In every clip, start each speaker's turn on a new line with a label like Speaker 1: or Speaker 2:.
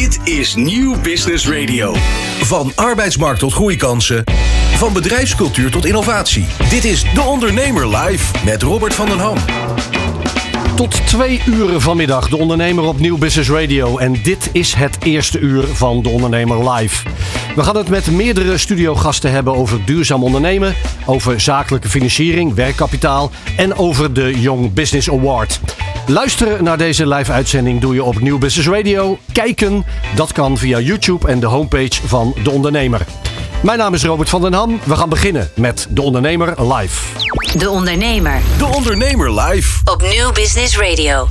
Speaker 1: Dit is Nieuw Business Radio. Van arbeidsmarkt tot groeikansen. Van bedrijfscultuur tot innovatie. Dit is De Ondernemer Live met Robert van den Ham.
Speaker 2: Tot twee uur vanmiddag De Ondernemer op Nieuw Business Radio. En dit is het eerste uur van De Ondernemer Live. We gaan het met meerdere studiogasten hebben over duurzaam ondernemen, over zakelijke financiering, werkkapitaal en over de Young Business Award. Luisteren naar deze live-uitzending doe je op Nieuw Business Radio. Kijken, dat kan via YouTube en de homepage van De Ondernemer. Mijn naam is Robert van den Ham. We gaan beginnen met De Ondernemer Live.
Speaker 3: De Ondernemer
Speaker 1: De Ondernemer Live.
Speaker 3: op Nieuw Business Radio.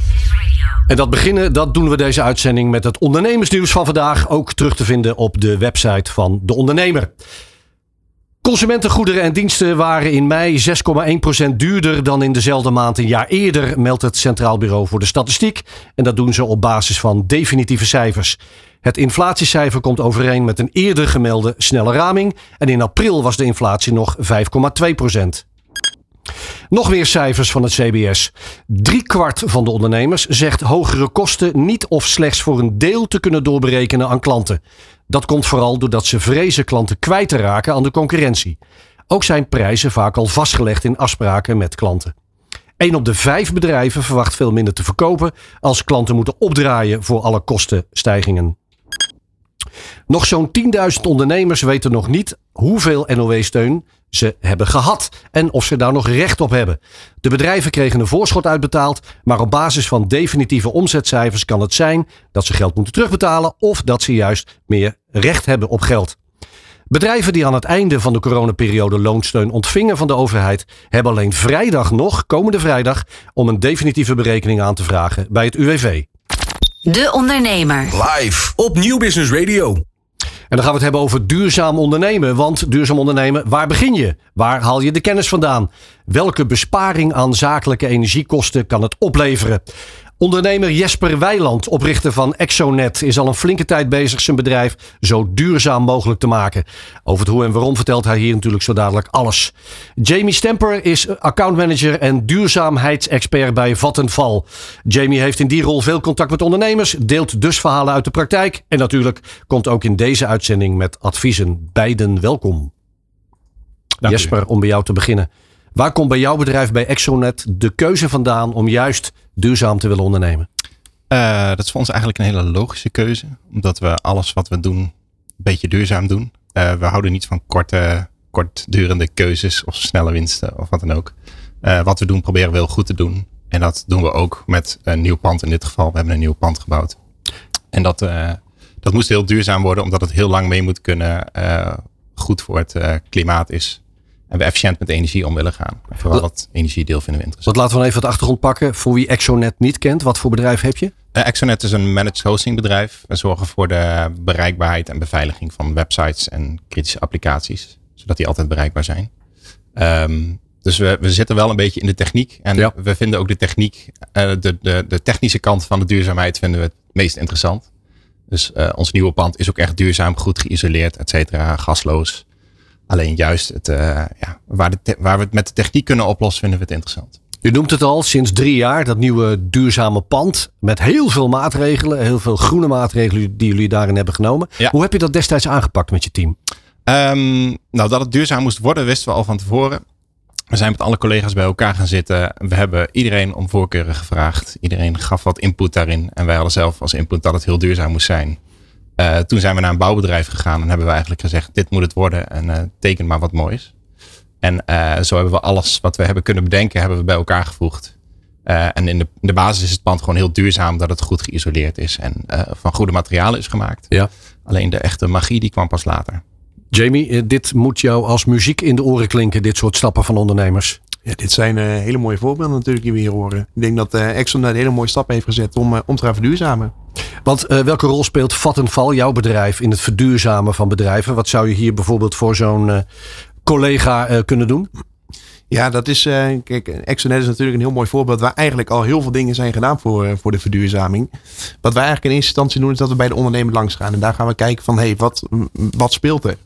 Speaker 2: En dat beginnen, dat doen we deze uitzending met het ondernemersnieuws van vandaag. Ook terug te vinden op de website van De Ondernemer. Consumentengoederen en diensten waren in mei 6,1% duurder dan in dezelfde maand een jaar eerder, meldt het Centraal Bureau voor de Statistiek. En dat doen ze op basis van definitieve cijfers. Het inflatiecijfer komt overeen met een eerder gemelde snelle raming. En in april was de inflatie nog 5,2%. Nog meer cijfers van het CBS. Driekwart van de ondernemers zegt hogere kosten niet of slechts voor een deel te kunnen doorberekenen aan klanten. Dat komt vooral doordat ze vrezen klanten kwijt te raken aan de concurrentie. Ook zijn prijzen vaak al vastgelegd in afspraken met klanten. Een op de vijf bedrijven verwacht veel minder te verkopen als klanten moeten opdraaien voor alle kostenstijgingen. Nog zo'n 10.000 ondernemers weten nog niet hoeveel NOW-steun ze hebben gehad en of ze daar nog recht op hebben. De bedrijven kregen een voorschot uitbetaald, maar op basis van definitieve omzetcijfers kan het zijn dat ze geld moeten terugbetalen of dat ze juist meer recht hebben op geld. Bedrijven die aan het einde van de coronaperiode loonsteun ontvingen van de overheid, hebben alleen vrijdag nog, komende vrijdag, om een definitieve berekening aan te vragen bij het UWV.
Speaker 3: De Ondernemer.
Speaker 1: Live op Nieuw Business Radio.
Speaker 2: En dan gaan we het hebben over duurzaam ondernemen. Want duurzaam ondernemen, waar begin je? Waar haal je de kennis vandaan? Welke besparing aan zakelijke energiekosten kan het opleveren? Ondernemer Jesper Weiland, oprichter van Exonet, is al een flinke tijd bezig zijn bedrijf zo duurzaam mogelijk te maken. Over het hoe en waarom vertelt hij hier natuurlijk zo dadelijk alles. Jamie Stemper is accountmanager en duurzaamheidsexpert bij Vattenval. Jamie heeft in die rol veel contact met ondernemers, deelt dus verhalen uit de praktijk en natuurlijk komt ook in deze uitzending met adviezen. Beiden welkom.
Speaker 4: Dank u.
Speaker 2: Jesper, om bij jou te beginnen. Waar komt bij jouw bedrijf bij Exonet de keuze vandaan om juist duurzaam te willen ondernemen?
Speaker 4: Eh, dat is voor ons eigenlijk een hele logische keuze. Omdat we alles wat we doen een beetje duurzaam doen. Eh, we houden niet van korte, kortdurende keuzes of snelle winsten of wat dan ook. Eh, wat we doen proberen we heel goed te doen. En dat doen we ook met een nieuw pand in dit geval. We hebben een nieuw pand gebouwd. En dat, dat moest heel duurzaam worden omdat het heel lang mee moet kunnen. goed voor het klimaat is. En we efficiënt met energie om willen gaan. Vooral dat energiedeel vinden we interessant.
Speaker 2: Want laten we even het achtergrond pakken. Voor wie Exonet niet kent, wat voor bedrijf heb je?
Speaker 4: Uh, Exonet is een managed hosting bedrijf. We zorgen voor de bereikbaarheid en beveiliging van websites en kritische applicaties. Zodat die altijd bereikbaar zijn. Ehm, dus we, we zitten wel een beetje in de techniek. En
Speaker 2: Ja.
Speaker 4: we vinden ook de techniek, eh, de, de, de technische kant van de duurzaamheid vinden we het meest interessant. Dus eh, ons nieuwe pand is ook echt duurzaam, goed geïsoleerd, et cetera, gasloos. Alleen juist het, eh, ja, waar, de waar we het met de techniek kunnen oplossen, vinden we het interessant.
Speaker 2: U noemt het al, sinds drie jaar, dat nieuwe duurzame pand. Met heel veel maatregelen, heel veel groene maatregelen die jullie daarin hebben genomen.
Speaker 4: Ja.
Speaker 2: Hoe heb je dat destijds aangepakt met je team?
Speaker 4: Ehm, nou, dat het duurzaam moest worden, wisten we al van tevoren. We zijn met alle collega's bij elkaar gaan zitten. We hebben iedereen om voorkeuren gevraagd. Iedereen gaf wat input daarin. En wij hadden zelf als input dat het heel duurzaam moest zijn. Eh, toen zijn we naar een bouwbedrijf gegaan en hebben we eigenlijk gezegd: dit moet het worden en eh, teken maar wat moois. En eh, zo hebben we alles wat we hebben kunnen bedenken, hebben we bij elkaar gevoegd. Eh, en in de, in de basis is het pand gewoon heel duurzaam, dat het goed geïsoleerd is en eh, van goede materialen is gemaakt.
Speaker 2: Ja.
Speaker 4: Alleen de echte magie die kwam pas later.
Speaker 2: Jamie, dit moet jou als muziek in de oren klinken, dit soort stappen van ondernemers.
Speaker 5: Ja, dit zijn eh, hele mooie voorbeelden natuurlijk die we hier horen. Ik denk dat eh Exxon daar een hele mooie stap heeft gezet om, om te gaan verduurzamen.
Speaker 2: Want eh, welke rol speelt Vattenval, jouw bedrijf, in het verduurzamen van bedrijven? Wat zou je hier bijvoorbeeld voor zo'n eh, collega eh, kunnen doen?
Speaker 5: Ja, dat is, kijk, is natuurlijk een heel mooi voorbeeld waar eigenlijk al heel veel dingen zijn gedaan voor, voor de verduurzaming. Wat wij eigenlijk in eerste instantie doen is dat we bij de ondernemer langs gaan. En daar gaan we kijken van, hé, hey, wat, wat speelt er?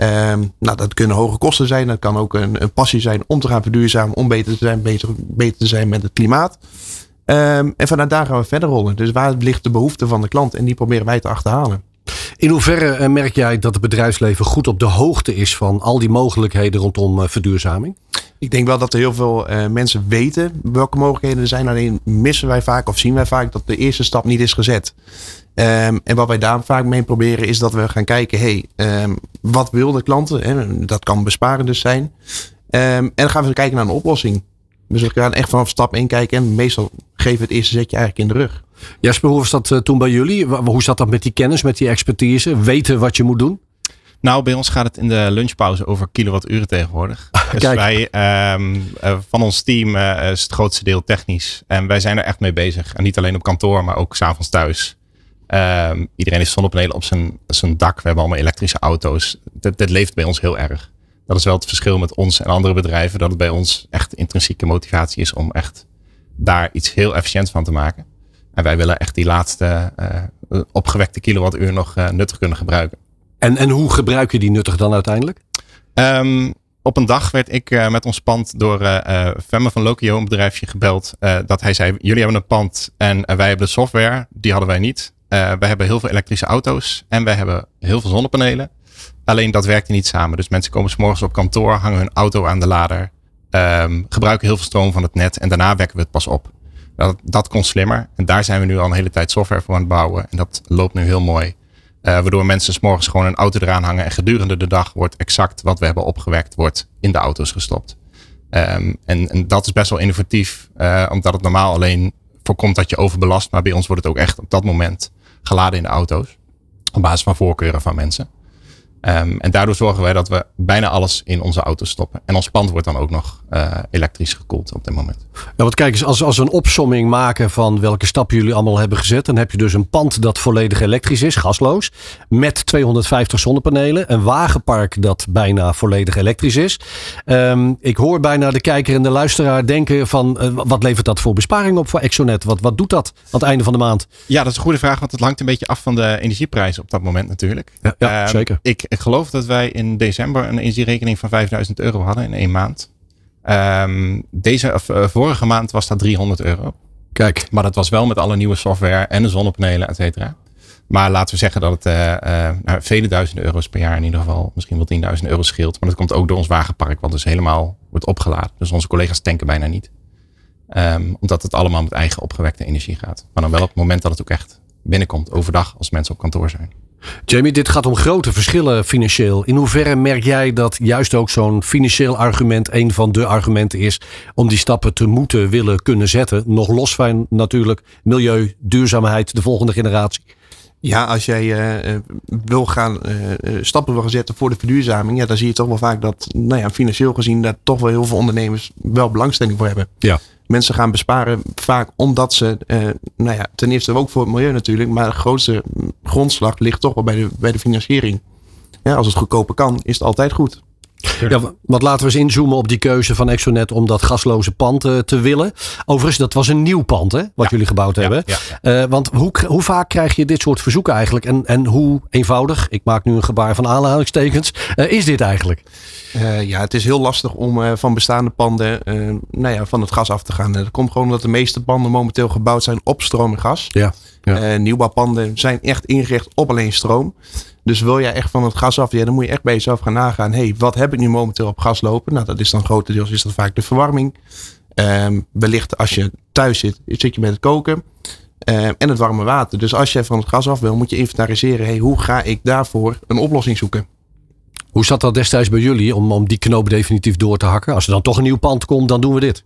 Speaker 5: Ehm, nou, dat kunnen hoge kosten zijn. Dat kan ook een, een passie zijn om te gaan verduurzamen, om beter te zijn, beter, beter te zijn met het klimaat. Ehm, en vanuit daar gaan we verder rollen. Dus waar ligt de behoefte van de klant? En die proberen wij te achterhalen.
Speaker 2: In hoeverre eh, merk jij dat het bedrijfsleven goed op de hoogte is van al die mogelijkheden rondom eh, verduurzaming?
Speaker 5: Ik denk wel dat er heel veel uh, mensen weten welke mogelijkheden er zijn. Alleen missen wij vaak of zien wij vaak dat de eerste stap niet is gezet. Um, en wat wij daar vaak mee proberen is dat we gaan kijken, hey, um, wat wil de klanten? Hè? Dat kan besparen dus zijn. Um, en dan gaan we kijken naar een oplossing. Dus we gaan echt vanaf stap 1 kijken en meestal geven we het eerste zetje eigenlijk in de rug.
Speaker 2: Jasper, hoe was dat uh, toen bij jullie? Hoe zat dat met die kennis, met die expertise? Weten wat je moet doen?
Speaker 4: Nou, bij ons gaat het in de lunchpauze over kilowatturen tegenwoordig. dus
Speaker 2: Kijk.
Speaker 4: wij, um, uh, van ons team uh, is het grootste deel technisch. En wij zijn er echt mee bezig. En niet alleen op kantoor, maar ook s'avonds thuis. Um, iedereen heeft zonnepanelen op zijn, zijn dak. We hebben allemaal elektrische auto's. Dat, dat leeft bij ons heel erg. Dat is wel het verschil met ons en andere bedrijven. Dat het bij ons echt intrinsieke motivatie is om echt daar iets heel efficiënt van te maken. En wij willen echt die laatste uh, opgewekte kilowattuur nog uh, nuttig kunnen gebruiken.
Speaker 2: En, en hoe gebruik je die nuttig dan uiteindelijk?
Speaker 4: Um, op een dag werd ik uh, met ons pand door uh, Femme van Lokio, een bedrijfje, gebeld. Dat hij zei: Jullie hebben een pand en wij hebben de software. Die hadden wij niet. wij hebben heel veel elektrische auto's en wij hebben heel veel zonnepanelen. Alleen dat werkte niet samen. Dus mensen komen s morgens op kantoor, hangen hun auto aan de lader, um, gebruiken heel veel stroom van het net en daarna wekken we het pas op. Dat, dat kon slimmer. En daar zijn we nu al een hele tijd software voor aan het bouwen. En dat loopt nu heel mooi. Uh, waardoor mensen 's morgens gewoon een auto eraan hangen. En gedurende de dag wordt exact wat we hebben opgewekt, wordt in de auto's gestopt. Um, en, en, dat is best wel innovatief. Uh, omdat het normaal alleen voorkomt dat je overbelast. Maar bij ons wordt het ook echt op dat moment geladen in de auto's. Op basis van voorkeuren van mensen. Um, en daardoor zorgen wij dat we bijna alles in onze auto's stoppen. En ons pand wordt dan ook nog uh, elektrisch gekoeld op dit moment.
Speaker 2: Ja, want kijk eens, als, als we een opsomming maken van welke stappen jullie allemaal hebben gezet. Dan heb je dus een pand dat volledig elektrisch is, gasloos. Met 250 zonnepanelen. Een wagenpark dat bijna volledig elektrisch is. Um, ik hoor bijna de kijker en de luisteraar denken van uh, wat levert dat voor besparing op voor Exonet? Wat, wat doet dat aan het einde van de maand?
Speaker 4: Ja, dat is een goede vraag. Want het hangt een beetje af van de energieprijzen op dat moment natuurlijk.
Speaker 2: Ja, ja um, zeker.
Speaker 4: Ik, ik geloof dat wij in december een energierekening van 5000 euro hadden in één maand. Um, deze, of, uh, vorige maand was dat 300 euro.
Speaker 2: Kijk.
Speaker 4: Maar dat was wel met alle nieuwe software en de zonnepanelen, et cetera. Maar laten we zeggen dat het uh, uh, nou, vele duizenden euro's per jaar in ieder geval, misschien wel 10.000 euro scheelt. Maar dat komt ook door ons wagenpark, wat dus helemaal wordt opgeladen. Dus onze collega's tanken bijna niet. Um, omdat het allemaal met eigen opgewekte energie gaat. Maar dan wel op het moment dat het ook echt binnenkomt, overdag, als mensen op kantoor zijn.
Speaker 2: Jamie, dit gaat om grote verschillen financieel. In hoeverre merk jij dat juist ook zo'n financieel argument een van de argumenten is om die stappen te moeten willen kunnen zetten? Nog los van natuurlijk milieu, duurzaamheid, de volgende generatie.
Speaker 5: Ja, als jij uh, wil gaan uh, stappen wil gaan zetten voor de verduurzaming, ja, dan zie je toch wel vaak dat, nou ja, financieel gezien, daar toch wel heel veel ondernemers wel belangstelling voor hebben.
Speaker 2: Ja.
Speaker 5: Mensen gaan besparen vaak omdat ze, uh, nou ja, ten eerste ook voor het milieu natuurlijk, maar de grootste grondslag ligt toch wel bij de, bij de financiering. Ja, als het goedkoper kan, is het altijd goed.
Speaker 2: Ja, want laten we eens inzoomen op die keuze van Exonet om dat gasloze pand uh, te willen. Overigens, dat was een nieuw pand hè, wat ja. jullie gebouwd
Speaker 4: ja,
Speaker 2: hebben.
Speaker 4: Ja,
Speaker 2: uh, want hoe, hoe vaak krijg je dit soort verzoeken eigenlijk? En, en hoe eenvoudig, ik maak nu een gebaar van aanhalingstekens, uh, is dit eigenlijk?
Speaker 5: ja, het is heel lastig om van bestaande panden nou ja, van het gas af te gaan. Dat komt gewoon omdat de meeste panden momenteel gebouwd zijn op stroom en gas.
Speaker 2: Ja.
Speaker 5: Ja. nieuwbouwpanden zijn echt ingericht op alleen stroom. Dus wil jij echt van het gas af, ja, dan moet je echt bij jezelf gaan nagaan. hey, wat heb ik nu momenteel op gas lopen? Nou, dat is dan grotendeels is dat vaak de verwarming. Um, wellicht als je thuis zit, zit je met het koken. Um, en het warme water. Dus als je van het gas af wil, moet je inventariseren. Hey, hoe ga ik daarvoor een oplossing zoeken?
Speaker 2: Hoe zat dat destijds bij jullie om, om die knoop definitief door te hakken? Als er dan toch een nieuw pand komt, dan doen we dit.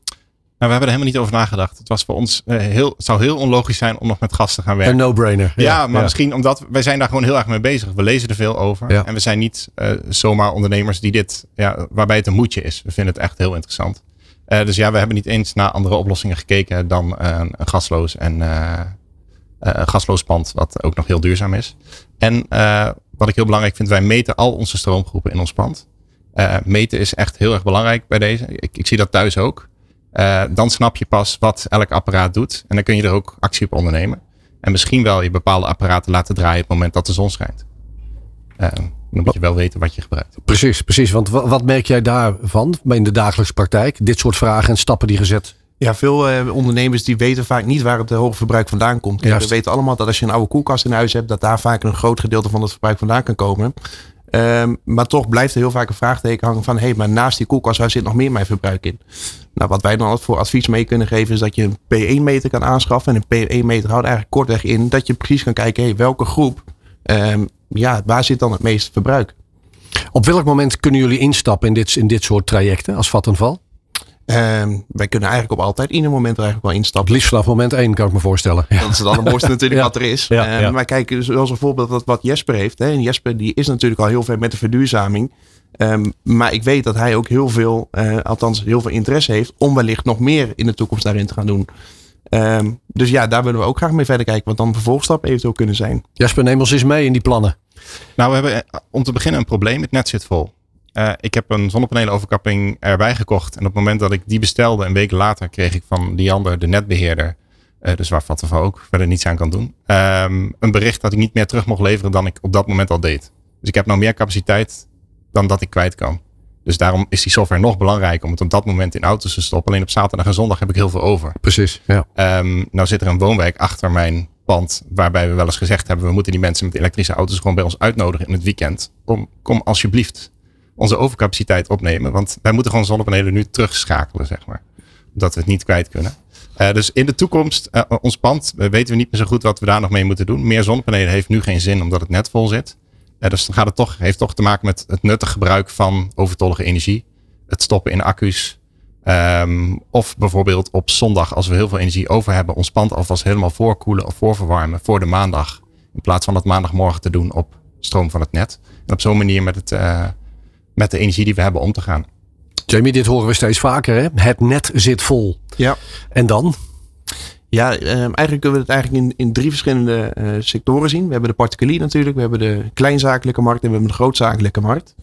Speaker 4: Nou, we hebben er helemaal niet over nagedacht. Het was voor ons uh, heel, het zou heel onlogisch zijn om nog met gas te gaan werken.
Speaker 2: Een no-brainer.
Speaker 4: Ja, ja, maar ja. misschien omdat wij zijn daar gewoon heel erg mee bezig. We lezen er veel over.
Speaker 2: Ja.
Speaker 4: En we zijn niet uh, zomaar ondernemers die dit, ja, waarbij het een moedje is. We vinden het echt heel interessant. Uh, dus ja, we hebben niet eens naar andere oplossingen gekeken dan een gasloos en een gasloos pand, wat ook nog heel duurzaam is. En wat ik heel belangrijk vind, wij meten al onze stroomgroepen in ons pand. meten is echt heel erg belangrijk bij deze. Ik, ik zie dat thuis ook. Uh, dan snap je pas wat elk apparaat doet. En dan kun je er ook actie op ondernemen. En misschien wel je bepaalde apparaten laten draaien op het moment dat de zon schijnt. Uh, dan moet je wel weten wat je gebruikt.
Speaker 2: Precies, precies. Want wat merk jij daarvan in de dagelijkse praktijk? Dit soort vragen en stappen die gezet
Speaker 5: Ja, veel eh, ondernemers die weten vaak niet waar het eh, hoge verbruik vandaan komt.
Speaker 2: Juist.
Speaker 5: we weten allemaal dat als je een oude koelkast in huis hebt, dat daar vaak een groot gedeelte van het verbruik vandaan kan komen. Ehm, maar toch blijft er heel vaak een vraagteken hangen van, hé, hey, maar naast die koelkast waar zit nog meer mijn verbruik in? Nou, wat wij dan voor advies mee kunnen geven is dat je een P1-meter kan aanschaffen. En een P1-meter houdt eigenlijk kortweg in dat je precies kan kijken, hey, welke groep, ehm, ja, waar zit dan het meeste verbruik?
Speaker 2: Op welk moment kunnen jullie instappen in dit, in dit soort trajecten als vattenval?
Speaker 5: Ehm, wij kunnen eigenlijk op altijd ieder moment er eigenlijk wel
Speaker 2: Het
Speaker 5: instappen.
Speaker 2: liefst vanaf moment één kan ik me voorstellen. Ja.
Speaker 5: Dat is het allermooiste natuurlijk
Speaker 2: Ja.
Speaker 5: wat er is.
Speaker 2: Ja, ja.
Speaker 5: Maar kijk, zoals een voorbeeld wat, wat Jesper heeft. Hè. En Jesper die is natuurlijk al heel ver met de verduurzaming. Ehm, maar ik weet dat hij ook heel veel, eh, althans heel veel interesse heeft om wellicht nog meer in de toekomst daarin te gaan doen. Ehm, dus ja, daar willen we ook graag mee verder kijken. Wat dan de vervolgstap eventueel kunnen zijn.
Speaker 2: Jasper, neem ons eens mee in die plannen.
Speaker 4: Nou, we hebben eh, om te beginnen een probleem. Het net zit vol. Eh, ik heb een zonnepanelenoverkapping erbij gekocht. En op het moment dat ik die bestelde, een week later, kreeg ik van Liander, de netbeheerder, eh, dus waar Vattenfall ook verder niets aan kan doen, ehm, een bericht dat ik niet meer terug mocht leveren dan ik op dat moment al deed. Dus ik heb nou meer capaciteit dan dat ik kwijt kan. Dus daarom is die software nog belangrijker om het op dat moment in auto's te stoppen. Alleen op zaterdag en zondag heb ik heel veel over.
Speaker 2: Precies. Ja.
Speaker 4: Ehm, nou zit er een woonwijk achter mijn pand. Waarbij we wel eens gezegd hebben. We moeten die mensen met elektrische auto's gewoon bij ons uitnodigen in het weekend. Kom, kom alsjeblieft onze overcapaciteit opnemen. Want wij moeten gewoon zonnepanelen nu terugschakelen, zeg maar. Omdat we het niet kwijt kunnen. Eh, dus in de toekomst, eh, ons pand, eh, weten we niet meer zo goed wat we daar nog mee moeten doen. Meer zonnepanelen heeft nu geen zin omdat het net vol zit. Dus dan gaat het toch, heeft toch te maken met het nuttig gebruik van overtollige energie. Het stoppen in accu's. Ehm, of bijvoorbeeld op zondag, als we heel veel energie over hebben, ons pand alvast helemaal voorkoelen of voorverwarmen voor de maandag. In plaats van dat maandagmorgen te doen op stroom van het net. En op zo'n manier met, het, met de energie die we hebben om te gaan.
Speaker 2: Jamie, dit horen we steeds vaker. Hè? Het net zit vol.
Speaker 5: Ja.
Speaker 2: En dan?
Speaker 5: Ja, ehm, eigenlijk kunnen we het eigenlijk in, in drie verschillende eh, sectoren zien. We hebben de particulier natuurlijk, we hebben de kleinzakelijke markt en we hebben de grootzakelijke markt.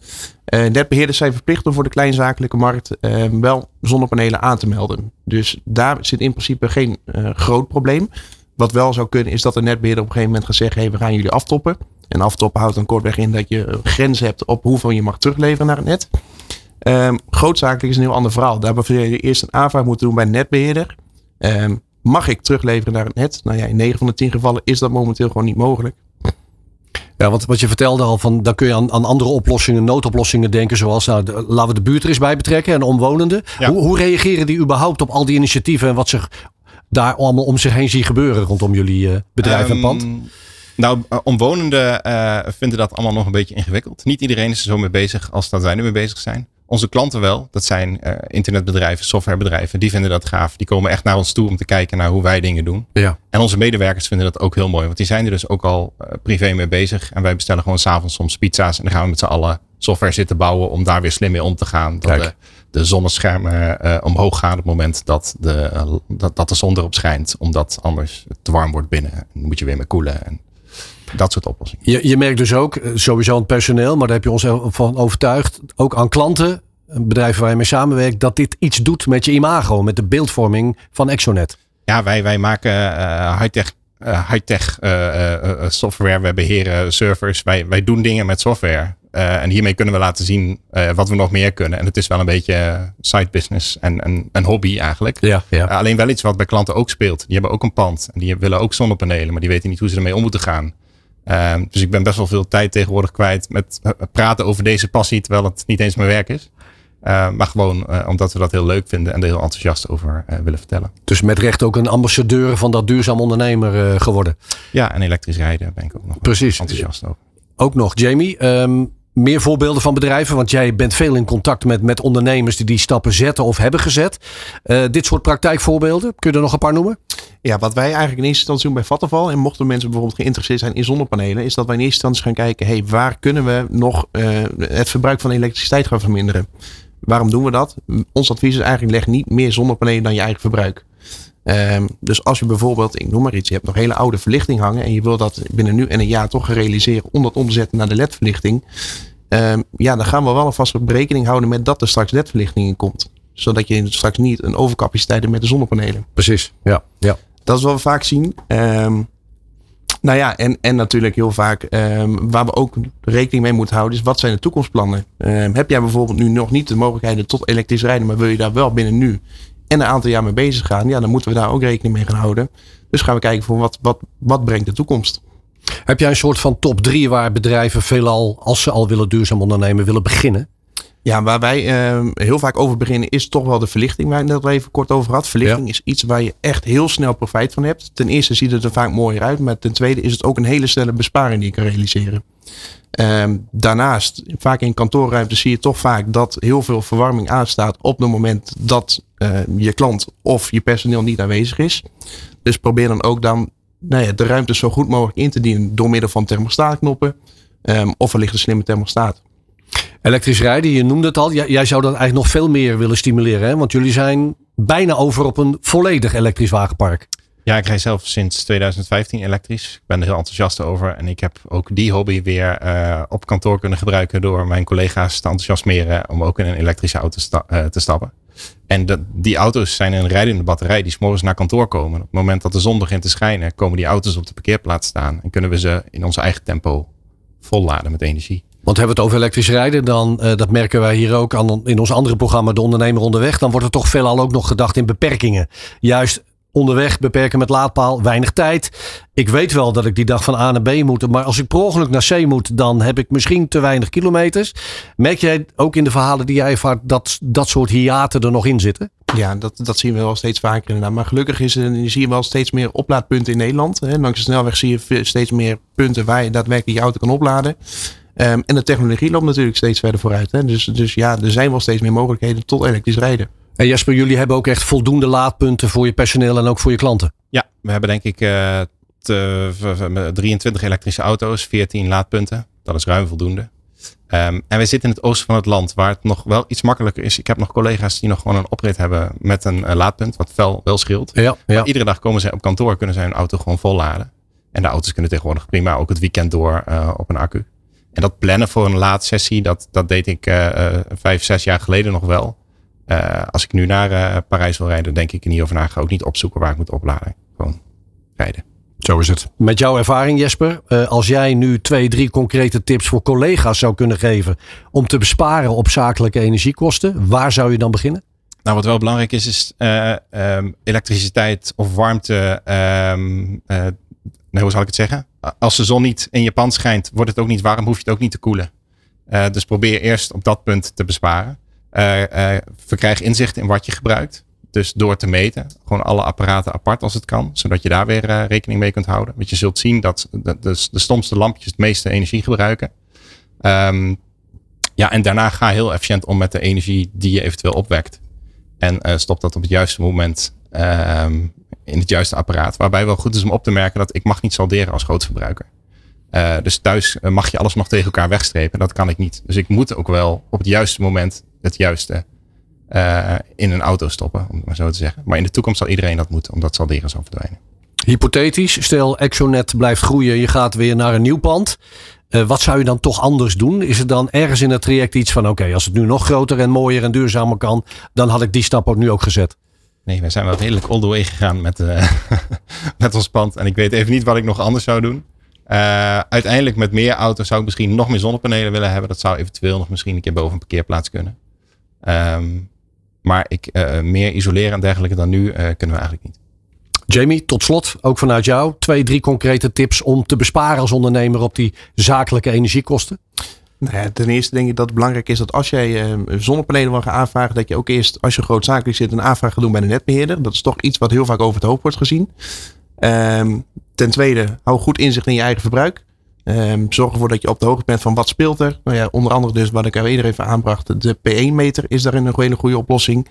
Speaker 5: Eh netbeheerders zijn verplicht om voor de kleinzakelijke markt ehm, wel zonnepanelen aan te melden. Dus daar zit in principe geen eh, groot probleem. Wat wel zou kunnen is dat de netbeheerder op een gegeven moment gaat zeggen, hey, we gaan jullie aftoppen. En aftoppen houdt dan kortweg in dat je grens hebt op hoeveel je mag terugleveren naar het net. Ehm, grootzakelijk is een heel ander verhaal. Daar wil je eerst een aanvraag moeten doen bij een netbeheerder. Ehm, mag ik terugleveren naar het net? Nou ja, in 9 van de 10 gevallen is dat momenteel gewoon niet mogelijk.
Speaker 2: Ja, want wat je vertelde al, van, dan kun je aan, aan andere oplossingen, noodoplossingen denken. Zoals, nou, de- laten we de buurt er eens bij betrekken en de omwonenden.
Speaker 4: Ja.
Speaker 2: Hoe, hoe reageren die überhaupt op al die initiatieven en wat zich daar allemaal om zich heen zien gebeuren rondom jullie eh, bedrijf en pand?
Speaker 4: Nou, eh, omwonenden eh, vinden dat allemaal nog een beetje ingewikkeld. Niet iedereen is er zo mee bezig als dat wij nu mee bezig zijn. Onze klanten wel. Dat zijn eh, internetbedrijven, softwarebedrijven. Die vinden dat gaaf. Die komen echt naar ons toe om te kijken naar hoe wij dingen doen.
Speaker 2: Ja.
Speaker 4: En onze medewerkers vinden dat ook heel mooi. Want die zijn er dus ook al privé mee bezig. En wij bestellen gewoon s'avonds soms pizza's. En dan gaan we met z'n allen software zitten bouwen om daar weer slim mee om te gaan. Dat de, de zonneschermen omhoog gaan op het moment dat de, dat, dat de zon erop schijnt. Omdat anders het te warm wordt binnen. En dan moet je weer mee koelen. En dat soort oplossingen.
Speaker 2: Je, je merkt dus ook, eh, sowieso aan het personeel, maar daar heb je ons van overtuigd. Ook aan klanten, eh, bedrijven waar je mee samenwerkt, dat dit iets doet met je imago, met de beeldvorming van Exonet.
Speaker 4: Ja, wij, wij maken eh, high-tech high-tech software. We beheren servers. Wij, wij doen dingen met software. En hiermee kunnen we laten zien wat we nog meer kunnen. En het is wel een beetje side business en en een hobby eigenlijk.
Speaker 2: Ja, ja.
Speaker 4: Uh, alleen wel iets wat bij klanten ook speelt. Die hebben ook een pand. En die willen ook zonnepanelen. Maar die weten niet hoe ze ermee om moeten gaan. Um, dus ik ben best wel veel tijd tegenwoordig kwijt met praten over deze passie. Terwijl het niet eens mijn werk is. Uh, maar gewoon uh, omdat we dat heel leuk vinden. En er heel enthousiast over uh, willen vertellen.
Speaker 2: Dus met recht ook een ambassadeur van dat duurzaam ondernemer uh, geworden.
Speaker 4: Ja, en elektrisch rijden ben ik ook nog
Speaker 2: Precies.
Speaker 4: enthousiast over.
Speaker 2: Ook nog, Jamie. Um, meer voorbeelden van bedrijven? Want jij bent veel in contact met, met ondernemers die die stappen zetten of hebben gezet. Uh, dit soort praktijkvoorbeelden, kun je er nog een paar noemen?
Speaker 5: Ja, wat wij eigenlijk in eerste instantie doen bij Vattenval, en mochten mensen bijvoorbeeld geïnteresseerd zijn in zonnepanelen, is dat wij in eerste instantie gaan kijken, hey, waar kunnen we nog uh, het verbruik van elektriciteit gaan verminderen? Waarom doen we dat? Ons advies is eigenlijk, leg niet meer zonnepanelen dan je eigen verbruik. Um, dus als je bijvoorbeeld, ik noem maar iets, je hebt nog hele oude verlichting hangen en je wil dat binnen nu en een jaar toch realiseren om dat om te zetten naar de LED-verlichting. Um, ja, dan gaan we wel alvast rekening houden met dat er straks LED-verlichting in komt. Zodat je straks niet een overcapaciteit hebt met de zonnepanelen.
Speaker 2: Precies, ja. ja.
Speaker 5: Dat is wat we vaak zien. Um, nou ja, en, en natuurlijk heel vaak um, waar we ook rekening mee moeten houden is wat zijn de toekomstplannen? Um, heb jij bijvoorbeeld nu nog niet de mogelijkheden tot elektrisch rijden, maar wil je daar wel binnen nu en een aantal jaar mee bezig gaan, ja, dan moeten we daar ook rekening mee gaan houden. Dus gaan we kijken voor wat, wat, wat brengt de toekomst.
Speaker 2: Heb jij een soort van top 3 waar bedrijven veelal, als ze al willen duurzaam ondernemen, willen beginnen?
Speaker 5: Ja, waar wij uh, heel vaak over beginnen is toch wel de verlichting, waar ik net al even kort over had. Verlichting is iets waar je echt heel snel profijt van hebt. Ten eerste ziet het er vaak mooier uit, maar ten tweede is het ook een hele snelle besparing die je kan realiseren. Uh, daarnaast, vaak in kantoorruimte zie je toch vaak dat heel veel verwarming aanstaat op het moment dat uh, je klant of je personeel niet aanwezig is. Dus probeer dan ook dan nou ja, de ruimte zo goed mogelijk in te dienen door middel van thermostaatknoppen um, of wellicht een slimme thermostaat.
Speaker 2: Elektrisch rijden, je noemde het al. Jij, jij zou dat eigenlijk nog veel meer willen stimuleren. Hè? Want jullie zijn bijna over op een volledig elektrisch wagenpark.
Speaker 4: Ja, ik rij zelf sinds 2015 elektrisch. Ik ben er heel enthousiast over. En ik heb ook die hobby weer uh, op kantoor kunnen gebruiken door mijn collega's te enthousiasmeren om ook in een elektrische auto sta uh, te stappen. En de, die auto's zijn een rijdende batterij die s'morgens naar kantoor komen. Op het moment dat de zon begint te schijnen, komen die auto's op de parkeerplaats staan. En kunnen we ze in ons eigen tempo volladen met energie.
Speaker 2: Want hebben we het over elektrisch rijden, dan uh, dat merken wij hier ook aan, in ons andere programma De Ondernemer Onderweg. Dan wordt er toch veelal ook nog gedacht in beperkingen. Juist onderweg beperken met laadpaal, weinig tijd. Ik weet wel dat ik die dag van A naar B moet. Maar als ik per ongeluk naar C moet, dan heb ik misschien te weinig kilometers. Merk jij ook in de verhalen die jij ervaart dat dat soort hiaten er nog in zitten?
Speaker 5: Ja, dat, dat zien we wel steeds vaker inderdaad. Maar gelukkig is er, zie je wel steeds meer oplaadpunten in Nederland. Hè. Langs de snelweg zie je steeds meer punten waar je daadwerkelijk je auto kan opladen. Um, en de technologie loopt natuurlijk steeds verder vooruit. Hè. Dus, dus ja, er zijn wel steeds meer mogelijkheden tot elektrisch rijden.
Speaker 2: En Jasper, jullie hebben ook echt voldoende laadpunten voor je personeel en ook voor je klanten.
Speaker 4: Ja, we hebben denk ik uh, te, 23 elektrische auto's, 14 laadpunten. Dat is ruim voldoende. Um, en we zitten in het oosten van het land, waar het nog wel iets makkelijker is. Ik heb nog collega's die nog gewoon een oprit hebben met een uh, laadpunt, wat wel, wel scheelt.
Speaker 2: Ja, ja.
Speaker 4: Iedere dag komen ze op kantoor, kunnen ze hun auto gewoon vol laden. En de auto's kunnen tegenwoordig prima ook het weekend door uh, op een accu. En dat plannen voor een laadsessie, dat, dat deed ik uh, vijf, zes jaar geleden nog wel. Uh, als ik nu naar uh, Parijs wil rijden, denk ik er niet over na. Ga ook niet opzoeken waar ik moet opladen. Gewoon rijden.
Speaker 2: Zo is het. Met jouw ervaring, Jesper, uh, als jij nu twee, drie concrete tips voor collega's zou kunnen geven om te besparen op zakelijke energiekosten, waar zou je dan beginnen?
Speaker 4: Nou, wat wel belangrijk is, is um, elektriciteit of warmte. Um, nee, hoe zal ik het zeggen? Als de zon niet in je pand schijnt, wordt het ook niet warm, hoef je het ook niet te koelen. dus probeer eerst op dat punt te besparen. Uh, uh, verkrijg inzicht in wat je gebruikt. Dus door te meten, gewoon alle apparaten apart als het kan, zodat je daar weer uh, rekening mee kunt houden. Want je zult zien dat de, de, stomste lampjes het meeste energie gebruiken. Um, ja, en daarna ga heel efficiënt om met de energie die je eventueel opwekt. En stop dat op het juiste moment um, in het juiste apparaat. Waarbij wel goed is om op te merken dat ik mag niet salderen als grootverbruiker. Uh, dus thuis mag je alles nog tegen elkaar wegstrepen. Dat kan ik niet. Dus ik moet ook wel op het juiste moment het juiste uh, in een auto stoppen, om het maar zo te zeggen. Maar in de toekomst zal iedereen dat moeten, omdat zal verdwijnen.
Speaker 2: Hypothetisch, stel Exonet blijft groeien, je gaat weer naar een nieuw pand. Uh, wat zou je dan toch anders doen? Is er dan ergens in het traject iets van: oké, okay, als het nu nog groter en mooier en duurzamer kan, dan had ik die stap ook nu ook gezet?
Speaker 4: Nee, we zijn wel redelijk all the way gegaan met, uh, met ons pand. En ik weet even niet wat ik nog anders zou doen. Uh, uiteindelijk met meer auto's zou ik misschien nog meer zonnepanelen willen hebben. Dat zou eventueel nog misschien een keer boven een parkeerplaats kunnen. Um, maar ik, uh, meer isoleren en dergelijke dan nu uh, kunnen we eigenlijk niet.
Speaker 2: Jamie, tot slot, ook vanuit jou, twee, drie concrete tips om te besparen als ondernemer op die zakelijke energiekosten.
Speaker 5: Nou ja, ten eerste denk ik dat het belangrijk is dat als jij uh, zonnepanelen wil gaan aanvragen, dat je ook eerst, als je grootzakelijk zit, een aanvraag gaat doen bij de netbeheerder. Dat is toch iets wat heel vaak over het hoofd wordt gezien. Um, ten tweede, hou goed inzicht in je eigen verbruik. Um, zorg ervoor dat je op de hoogte bent van wat speelt er. Nou ja, onder andere dus wat ik al eerder even aanbracht. De P1-meter is daarin een hele goede oplossing.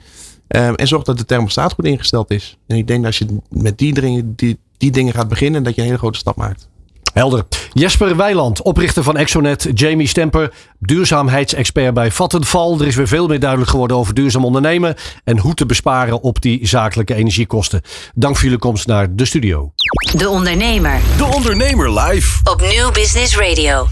Speaker 5: Um, en zorg dat de thermostaat goed ingesteld is. En ik denk dat als je met die, die, die dingen gaat beginnen, dat je een hele grote stap maakt.
Speaker 2: Helder. Jesper Weiland, oprichter van Exonet. Jamie Stemper, duurzaamheidsexpert bij Vattenval. Er is weer veel meer duidelijk geworden over duurzaam ondernemen. En hoe te besparen op die zakelijke energiekosten. Dank voor jullie komst naar de studio.
Speaker 3: De Ondernemer.
Speaker 1: De Ondernemer live.
Speaker 3: Op Nieuw Business Radio.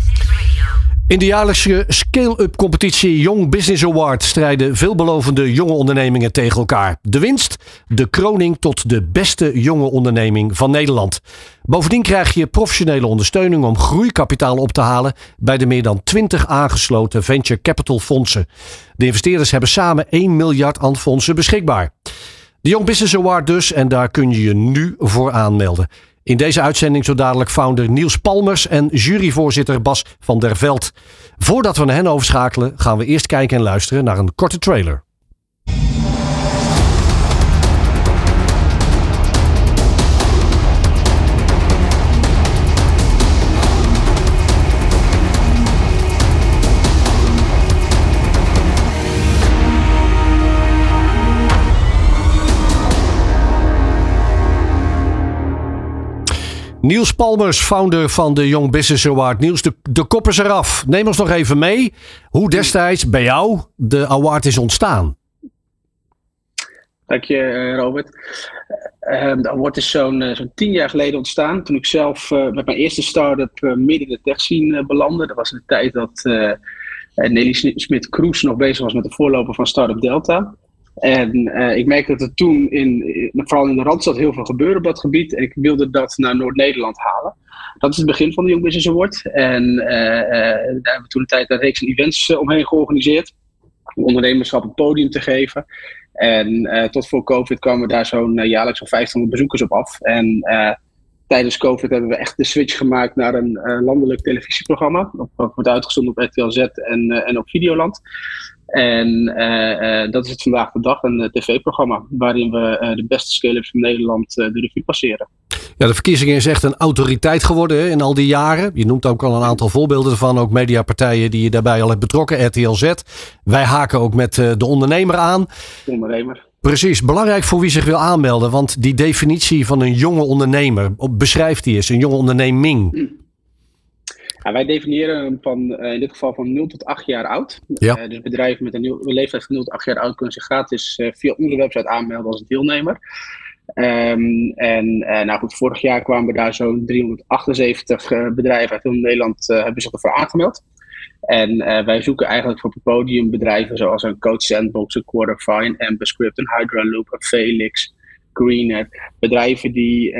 Speaker 2: In de jaarlijkse scale-up competitie Young Business Award strijden veelbelovende jonge ondernemingen tegen elkaar. De winst, de kroning tot de beste jonge onderneming van Nederland. Bovendien krijg je professionele ondersteuning om groeikapitaal op te halen bij de meer dan 20 aangesloten venture capital fondsen. De investeerders hebben samen 1 miljard aan fondsen beschikbaar. De Young Business Award dus en daar kun je je nu voor aanmelden. In deze uitzending zo dadelijk founder Niels Palmers en juryvoorzitter Bas van der Veld. Voordat we naar hen overschakelen gaan we eerst kijken en luisteren naar een korte trailer. Niels Palmers, founder van de Young Business Award. Niels, de, de kop is eraf. Neem ons nog even mee hoe destijds bij jou de award is ontstaan.
Speaker 6: Dank je, eh, Robert. Uh, de award is zo'n uh, zo'n tien jaar geleden ontstaan. Toen ik zelf met mijn eerste start-up midden in de tech scene belandde. Dat was de tijd dat Nelly Smit-Kroes nog bezig was met de voorloper van Startup Delta. En uh, ik merkte dat er toen, in, vooral in de Randstad, heel veel gebeurde op dat gebied. En ik wilde dat naar Noord-Nederland halen. Dat is het begin van de Young Business Award. En uh, uh, daar hebben we toen de tijd een reeks events omheen georganiseerd. Om ondernemerschap een podium te geven. En tot voor COVID kwamen we daar zo'n jaarlijks zo'n 500 bezoekers op af. En tijdens COVID hebben we echt de switch gemaakt naar een landelijk televisieprogramma. Dat wordt uitgezonden op RTL Z en op Videoland. En uh, uh, dat is het vandaag de dag, een tv-programma waarin we de beste scale-ups van Nederland de revue passeren.
Speaker 2: Ja, de verkiezingen is echt een autoriteit geworden hè, in al die jaren. Je noemt ook al een aantal voorbeelden ervan, ook mediapartijen die je daarbij al hebt betrokken, RTL Z. Wij haken ook met de ondernemer aan.
Speaker 6: Ondernemer.
Speaker 2: Precies, belangrijk voor wie zich wil aanmelden, want die definitie van een jonge ondernemer, beschrijft die eens, een jonge onderneming.
Speaker 6: Ja, wij definiëren hem van, uh, in dit geval van 0 tot 8 jaar oud.
Speaker 2: Ja.
Speaker 6: Uh, dus bedrijven met een leeftijd van 0 tot 8 jaar oud kunnen zich gratis uh, via onze website aanmelden als deelnemer. Um, en nou goed, vorig jaar kwamen we daar zo'n 378 bedrijven uit heel Nederland hebben zich ervoor aangemeld. En wij zoeken eigenlijk voor podiumbedrijven zoals een Coach Sandbox, een Quarterfine, Amberscript, een Hydraloop, een Felix, Greenet. Bedrijven die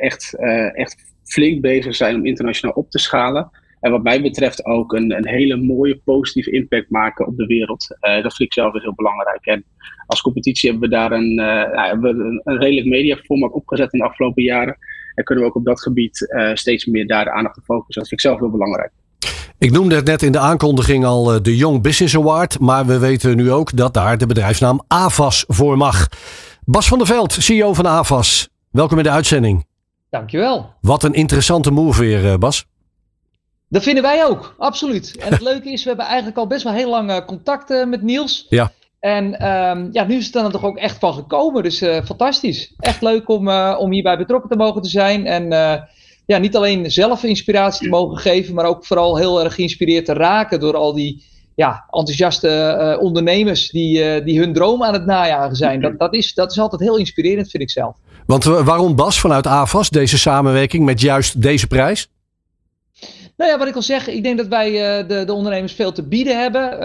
Speaker 6: echt, echt flink bezig zijn om internationaal op te schalen. En wat mij betreft ook een, een hele mooie positieve impact maken op de wereld. Uh, dat vind ik zelf heel belangrijk. En als competitie hebben we daar een, uh, ja, hebben we een, een redelijk mediaformat opgezet in de afgelopen jaren. En kunnen we ook op dat gebied uh, steeds meer daar de aandacht op focussen. Dat vind ik zelf heel belangrijk.
Speaker 2: Ik noemde het net in de aankondiging al de Young Business Award. Maar we weten nu ook dat daar de bedrijfsnaam AVAS voor mag. Bas van der Veld, CEO van AVAS. Welkom in de uitzending.
Speaker 7: Dankjewel.
Speaker 2: Wat een interessante move weer, eh, Bas.
Speaker 7: Dat vinden wij ook, absoluut. En het leuke is, we hebben eigenlijk al best wel heel lang uh, contact uh, met Niels.
Speaker 2: Ja.
Speaker 7: En um, ja, nu is het dan toch ook echt van gekomen. Dus uh, fantastisch. Echt leuk om, om hierbij betrokken te mogen te zijn. En ja, niet alleen zelf inspiratie te mogen geven, maar ook vooral heel erg geïnspireerd te raken door al die ja, enthousiaste ondernemers die, die hun droom aan het najagen zijn. Dat, dat, is, dat is altijd heel inspirerend, vind ik zelf.
Speaker 2: Want waarom Bas vanuit AVAS deze samenwerking met juist deze prijs?
Speaker 7: Nou ja, wat ik al zeg, ik denk dat wij uh, de, de, ondernemers veel te bieden hebben. Uh,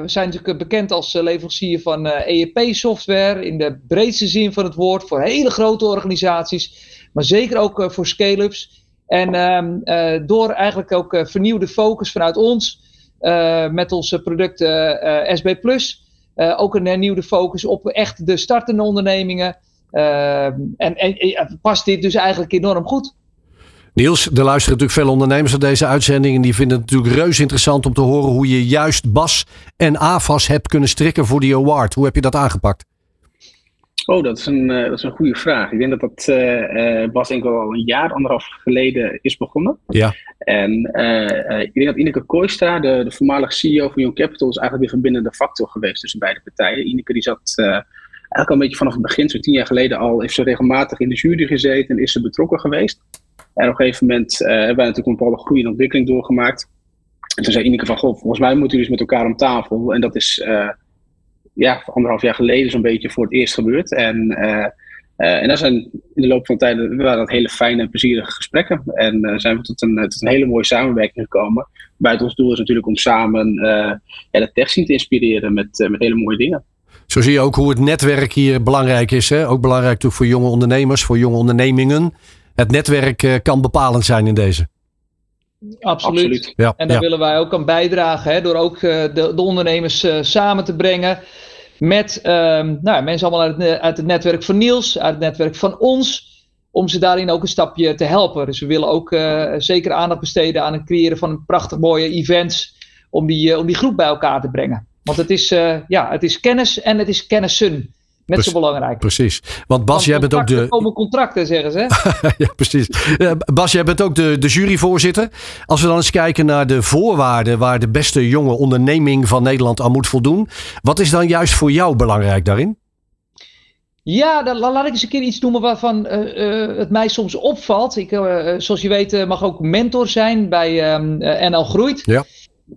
Speaker 7: we zijn natuurlijk bekend als leverancier van ERP-software in de breedste zin van het woord voor hele grote organisaties, maar zeker ook voor scale-ups. En ehm, door eigenlijk ook vernieuwde focus vanuit ons met onze producten SB Plus, ook een hernieuwde focus op echt de startende ondernemingen. Uh, en, en past dit dus eigenlijk enorm goed.
Speaker 2: Niels, er luisteren natuurlijk veel ondernemers naar deze uitzending. En die vinden het natuurlijk reus interessant om te horen hoe je juist Bas en AFAS hebt kunnen strikken voor die award. Hoe heb je dat aangepakt?
Speaker 6: Oh, dat is een, uh, dat is een goede vraag. Ik denk dat dat uh, Bas denk ik al een jaar, anderhalf geleden is begonnen.
Speaker 2: Ja.
Speaker 6: En ik denk dat Ineke Kooistra, de, de voormalige CEO van Young Capital, is eigenlijk de verbindende factor geweest tussen beide partijen. Ineke die zat eigenlijk al een beetje vanaf het begin, zo tien jaar geleden al, heeft ze regelmatig in de jury gezeten en is ze betrokken geweest. En op een gegeven moment uh, hebben wij natuurlijk een bepaalde groei ontwikkeling doorgemaakt. En toen zei Ineke van, goh, volgens mij moeten jullie eens met elkaar om tafel. En dat is uh, ja, anderhalf jaar geleden zo'n beetje voor het eerst gebeurd. En, uh, en daar zijn in de loop van de tijd waren dat hele fijne en plezierige gesprekken. En zijn we tot een, een hele mooie samenwerking gekomen. Buiten ons doel is natuurlijk om samen ja, de tech te inspireren met, met hele mooie dingen.
Speaker 2: Zo zie je ook hoe het netwerk hier belangrijk is. Hè? Ook belangrijk voor jonge ondernemers, voor jonge ondernemingen. Het netwerk uh, kan bepalend zijn in deze.
Speaker 7: Absoluut. Absoluut.
Speaker 2: Ja,
Speaker 7: en daar
Speaker 2: ja.
Speaker 7: willen wij ook aan bijdragen. Hè, door ook uh, de, de, ondernemers uh, samen te brengen. met ehm, nou, mensen allemaal uit het, uit het netwerk van Niels, uit het netwerk van ons om ze daarin ook een stapje te helpen. Dus we willen ook uh, zeker aandacht besteden aan het creëren van prachtig mooie events om die, uh, om die groep bij elkaar te brengen. Want het is, uh, ja, het is kennis en het is kennissen. Net zo belangrijk.
Speaker 2: Precies. Want Bas, jij bent ook de.
Speaker 7: Komen contracten, zeggen ze.
Speaker 2: ja, precies. Bas, jij bent ook de, de juryvoorzitter. Als we dan eens kijken naar de voorwaarden waar de beste jonge onderneming van Nederland aan moet voldoen. Wat is dan juist voor jou belangrijk daarin?
Speaker 7: Ja, dan laat ik eens een keer iets noemen waarvan uh, uh, het mij soms opvalt. Ik, uh, zoals je weet mag ook mentor zijn bij um, NL Groeit.
Speaker 2: Ja.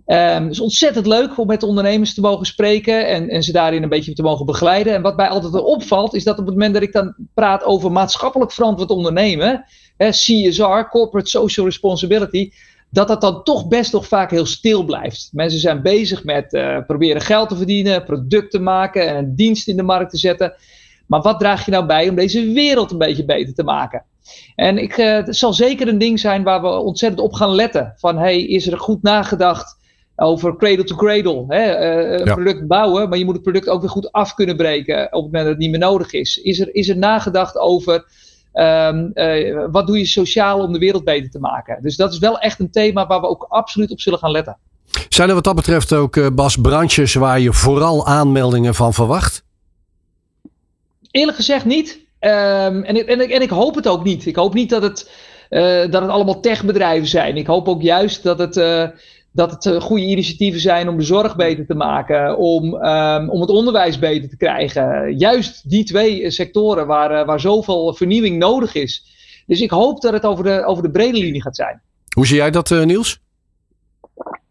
Speaker 7: Um, het is ontzettend leuk om met ondernemers te mogen spreken en, en ze daarin een beetje te mogen begeleiden. En wat mij altijd opvalt, is dat op het moment dat ik dan praat over maatschappelijk verantwoord ondernemen, hè, CSR, Corporate Social Responsibility, dat dat dan toch best nog vaak heel stil blijft. Mensen zijn bezig met uh, proberen geld te verdienen, product te maken en een dienst in de markt te zetten. Maar wat draag je nou bij om deze wereld een beetje beter te maken? En ik, uh, het zal zeker een ding zijn waar we ontzettend op gaan letten. Van hey, is er goed nagedacht over cradle to cradle? Hè? Uh, een ja. product bouwen, maar je moet het product ook weer goed af kunnen breken op het moment dat het niet meer nodig is. Is er, is er nagedacht over um, uh, wat doe je sociaal om de wereld beter te maken? Dus dat is wel echt een thema waar we ook absoluut op zullen gaan letten.
Speaker 2: Zijn er wat dat betreft ook, Bas, branches waar je vooral aanmeldingen van verwacht?
Speaker 7: Eerlijk gezegd niet. Um, en, ik, en, ik, en ik hoop het ook niet. Ik hoop niet dat het, uh, dat het allemaal techbedrijven zijn. Ik hoop ook juist dat het, uh, dat het uh, goede initiatieven zijn om de zorg beter te maken, om, um, om het onderwijs beter te krijgen. Juist die twee sectoren waar, waar zoveel vernieuwing nodig is. Dus ik hoop dat het over de, over de brede linie gaat zijn.
Speaker 2: Hoe zie jij dat, Niels?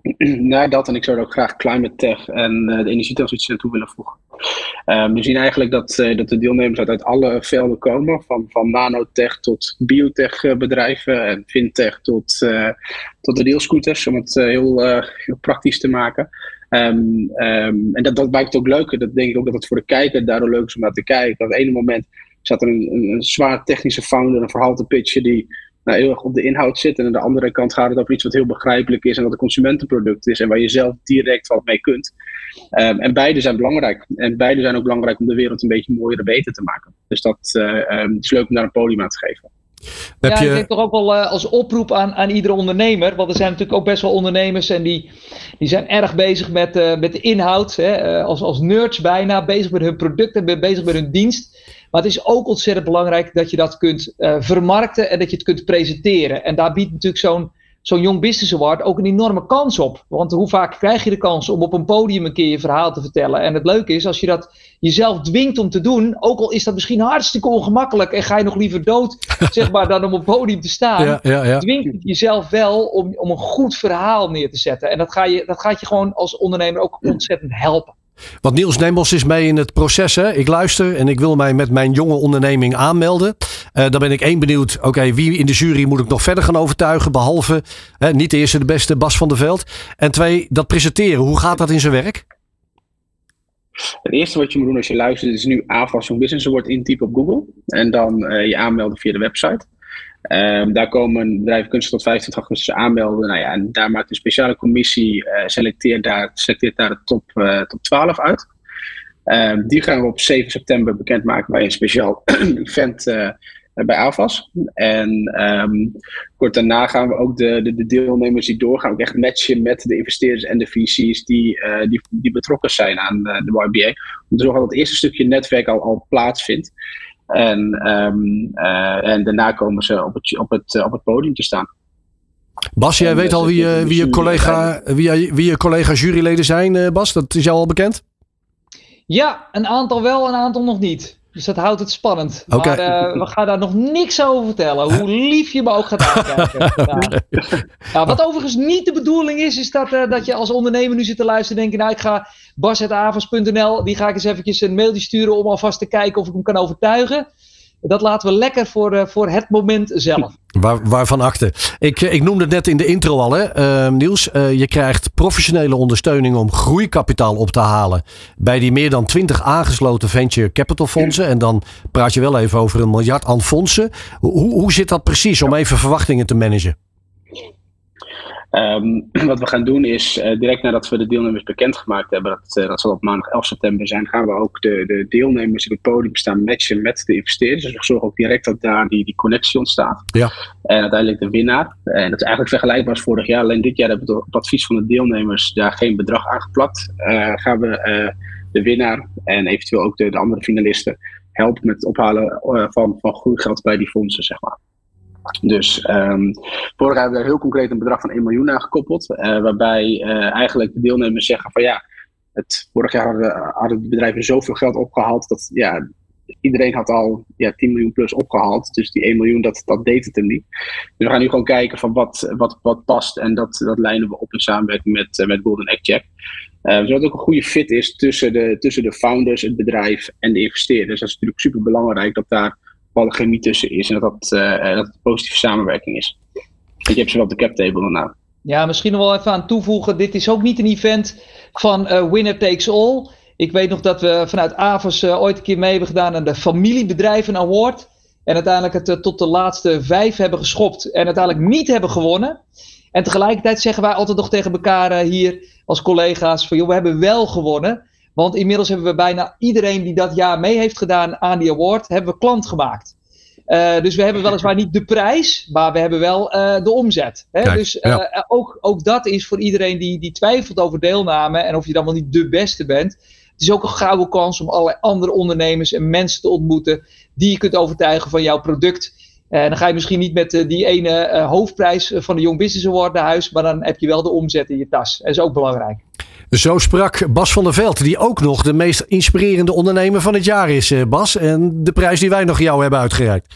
Speaker 6: Nou, dat en ik zou er ook graag climate tech en uh, de energietransitie naartoe willen voegen. Um, we zien eigenlijk dat, uh, dat de deelnemers uit, uit alle velden komen, van, van nanotech tot biotech bedrijven en fintech tot, uh, tot de deelscooters, om het heel, heel, praktisch te maken. Um, um, en dat, dat maakt ook leuker. Dat denk ik ook dat het voor de kijker daardoor leuk is om naar te kijken. Op het ene moment zat er een, een, een zwaar technische founder, een verhaal te pitchen die nou, heel erg op de inhoud zit. En aan de andere kant gaat het over iets wat heel begrijpelijk is en wat een consumentenproduct is en waar je zelf direct wat mee kunt. Um, en beide zijn belangrijk. En beide zijn ook belangrijk om de wereld een beetje mooier en beter te maken. Dus dat uh, um, is leuk om daar een podium aan te geven.
Speaker 7: Heb ja, je... ik denk toch ook wel uh, als oproep aan, aan iedere ondernemer. Want er zijn natuurlijk ook best wel ondernemers en die, die zijn erg bezig met, uh, met de inhoud. Hè, uh, als, als nerds bijna, bezig met hun product en bezig met hun dienst. Maar het is ook ontzettend belangrijk dat je dat kunt uh, vermarkten en dat je het kunt presenteren. En daar biedt natuurlijk zo'n zo'n Young Business Award ook een enorme kans op. Want hoe vaak krijg je de kans om op een podium een keer je verhaal te vertellen? En het leuke is, als je dat jezelf dwingt om te doen, ook al is dat misschien hartstikke ongemakkelijk en ga je nog liever dood, zeg maar, dan om op een podium te staan,
Speaker 2: ja, ja, ja.
Speaker 7: dwingt het jezelf wel om, om een goed verhaal neer te zetten. En dat, ga je, dat gaat je gewoon als ondernemer ook ontzettend helpen.
Speaker 2: Want Niels Nembos is mee in het proces. Hè? Ik luister en ik wil mij met mijn jonge onderneming aanmelden. Uh, dan ben ik één benieuwd. Oké, wie in de jury moet ik nog verder gaan overtuigen? Behalve hè, niet de eerste, de beste Bas van der Veld. En twee, dat presenteren. Hoe gaat dat in zijn werk?
Speaker 6: Het eerste wat je moet doen als je luistert is nu AFAS Business Award intypen op Google. En dan uh, je aanmelden via de website. Um, daar komen bedrijven tot 25 augustus aanmelden. Nou ja, en daar maakt een speciale commissie, uh, selecteert, daar, selecteert daar de top, uh, top 12 uit. Um, die gaan we op 7 september bekendmaken bij een speciaal event uh, bij AFAS. En um, kort daarna gaan we ook de, de, de, deelnemers die doorgaan ook echt matchen met de investeerders en de VC's die, die, die betrokken zijn aan de YBA. Om te zorgen dat het eerste stukje netwerk al, al plaatsvindt. En, um, uh, en daarna komen ze op het, op het, uh, op het podium te staan.
Speaker 2: Bas, jij en weet al wie, wie, je collega, wie, wie je collega juryleden zijn, Bas? Dat is jou al bekend?
Speaker 7: Ja, een aantal wel, een aantal nog niet. Dus dat houdt het spannend. Okay. Maar uh, we gaan daar nog niks over vertellen. Hoe lief je me ook gaat aankijken. Ja, wat overigens niet de bedoeling is, is dat, uh, dat je als ondernemer nu zit te luisteren en denkt, nou ik ga bas.avas.nl, die ga ik eens eventjes een mailtje sturen om alvast te kijken of ik hem kan overtuigen. Dat laten we lekker voor, uh, voor het moment zelf.
Speaker 2: Waar, waarvan akte. Ik, ik noemde het net in de intro al, hè, uh, Niels. Uh, je krijgt professionele ondersteuning om groeikapitaal op te halen. Bij die meer dan 20 aangesloten venture capital fondsen. En dan praat je wel even over een miljard aan fondsen. Hoe, hoe zit dat precies om even verwachtingen te managen?
Speaker 6: Ehm, wat we gaan doen is, uh, direct nadat we de deelnemers bekendgemaakt hebben, dat, uh, dat zal op maandag 11 september zijn, gaan we ook de, de deelnemers die op het podium staan matchen met de investeerders. Dus we zorgen ook direct dat daar die, die connectie ontstaat.
Speaker 2: Ja.
Speaker 6: En uiteindelijk de winnaar. En dat is eigenlijk vergelijkbaar als vorig jaar. Alleen dit jaar hebben we op advies van de deelnemers daar geen bedrag aangeplakt. Uh, gaan we de winnaar en eventueel ook de, de andere finalisten helpen met het ophalen van, van groeigeld bij die fondsen, zeg maar. Dus um, vorig jaar hebben we heel concreet een bedrag van 1 miljoen aan gekoppeld. Uh, waarbij uh, eigenlijk de deelnemers zeggen van ja, het, vorig jaar hadden, de bedrijven zoveel geld opgehaald dat ja, iedereen had al ja, 10 miljoen plus opgehaald. Dus die 1 miljoen, dat, dat deed het hem niet. Dus we gaan nu gewoon kijken van wat, wat, wat past. En dat, dat lijnen we op in samenwerking met, uh, met Golden Egg Check. Uh, zodat het ook een goede fit is tussen de, tussen de founders, het bedrijf en de investeerders. Dat is natuurlijk super belangrijk dat daar bepaalde chemie tussen is en dat, dat, uh, dat het positieve samenwerking is. Je hebt ze wel op de cap table daarna.
Speaker 7: Ja, misschien nog wel even aan toevoegen. Dit is ook niet een event van uh, winner takes all. Ik weet nog dat we vanuit Avos uh, ooit een keer mee hebben gedaan aan de Familiebedrijven Award. En uiteindelijk het tot de laatste vijf hebben geschopt. En uiteindelijk niet hebben gewonnen. En tegelijkertijd zeggen wij altijd nog tegen elkaar hier als collega's: van joh, we hebben wel gewonnen. Want inmiddels hebben we bijna iedereen die dat jaar mee heeft gedaan aan die award, hebben we klant gemaakt. Uh, dus we hebben weliswaar niet de prijs, maar we hebben wel uh, de omzet. Hè?
Speaker 2: Kijk,
Speaker 7: dus uh,
Speaker 2: ja.
Speaker 7: ook, ook dat is voor iedereen die, die twijfelt over deelname en of je dan wel niet de beste bent. Het is ook een gouden kans om allerlei andere ondernemers en mensen te ontmoeten die je kunt overtuigen van jouw product. En dan ga je misschien niet met die ene hoofdprijs van de Young Business Award naar huis, maar dan heb je wel de omzet in je tas. Dat is ook belangrijk.
Speaker 2: Zo sprak Bas van der Veld, die ook nog de meest inspirerende ondernemer van het jaar is, Bas. En de prijs die wij nog jou hebben uitgereikt.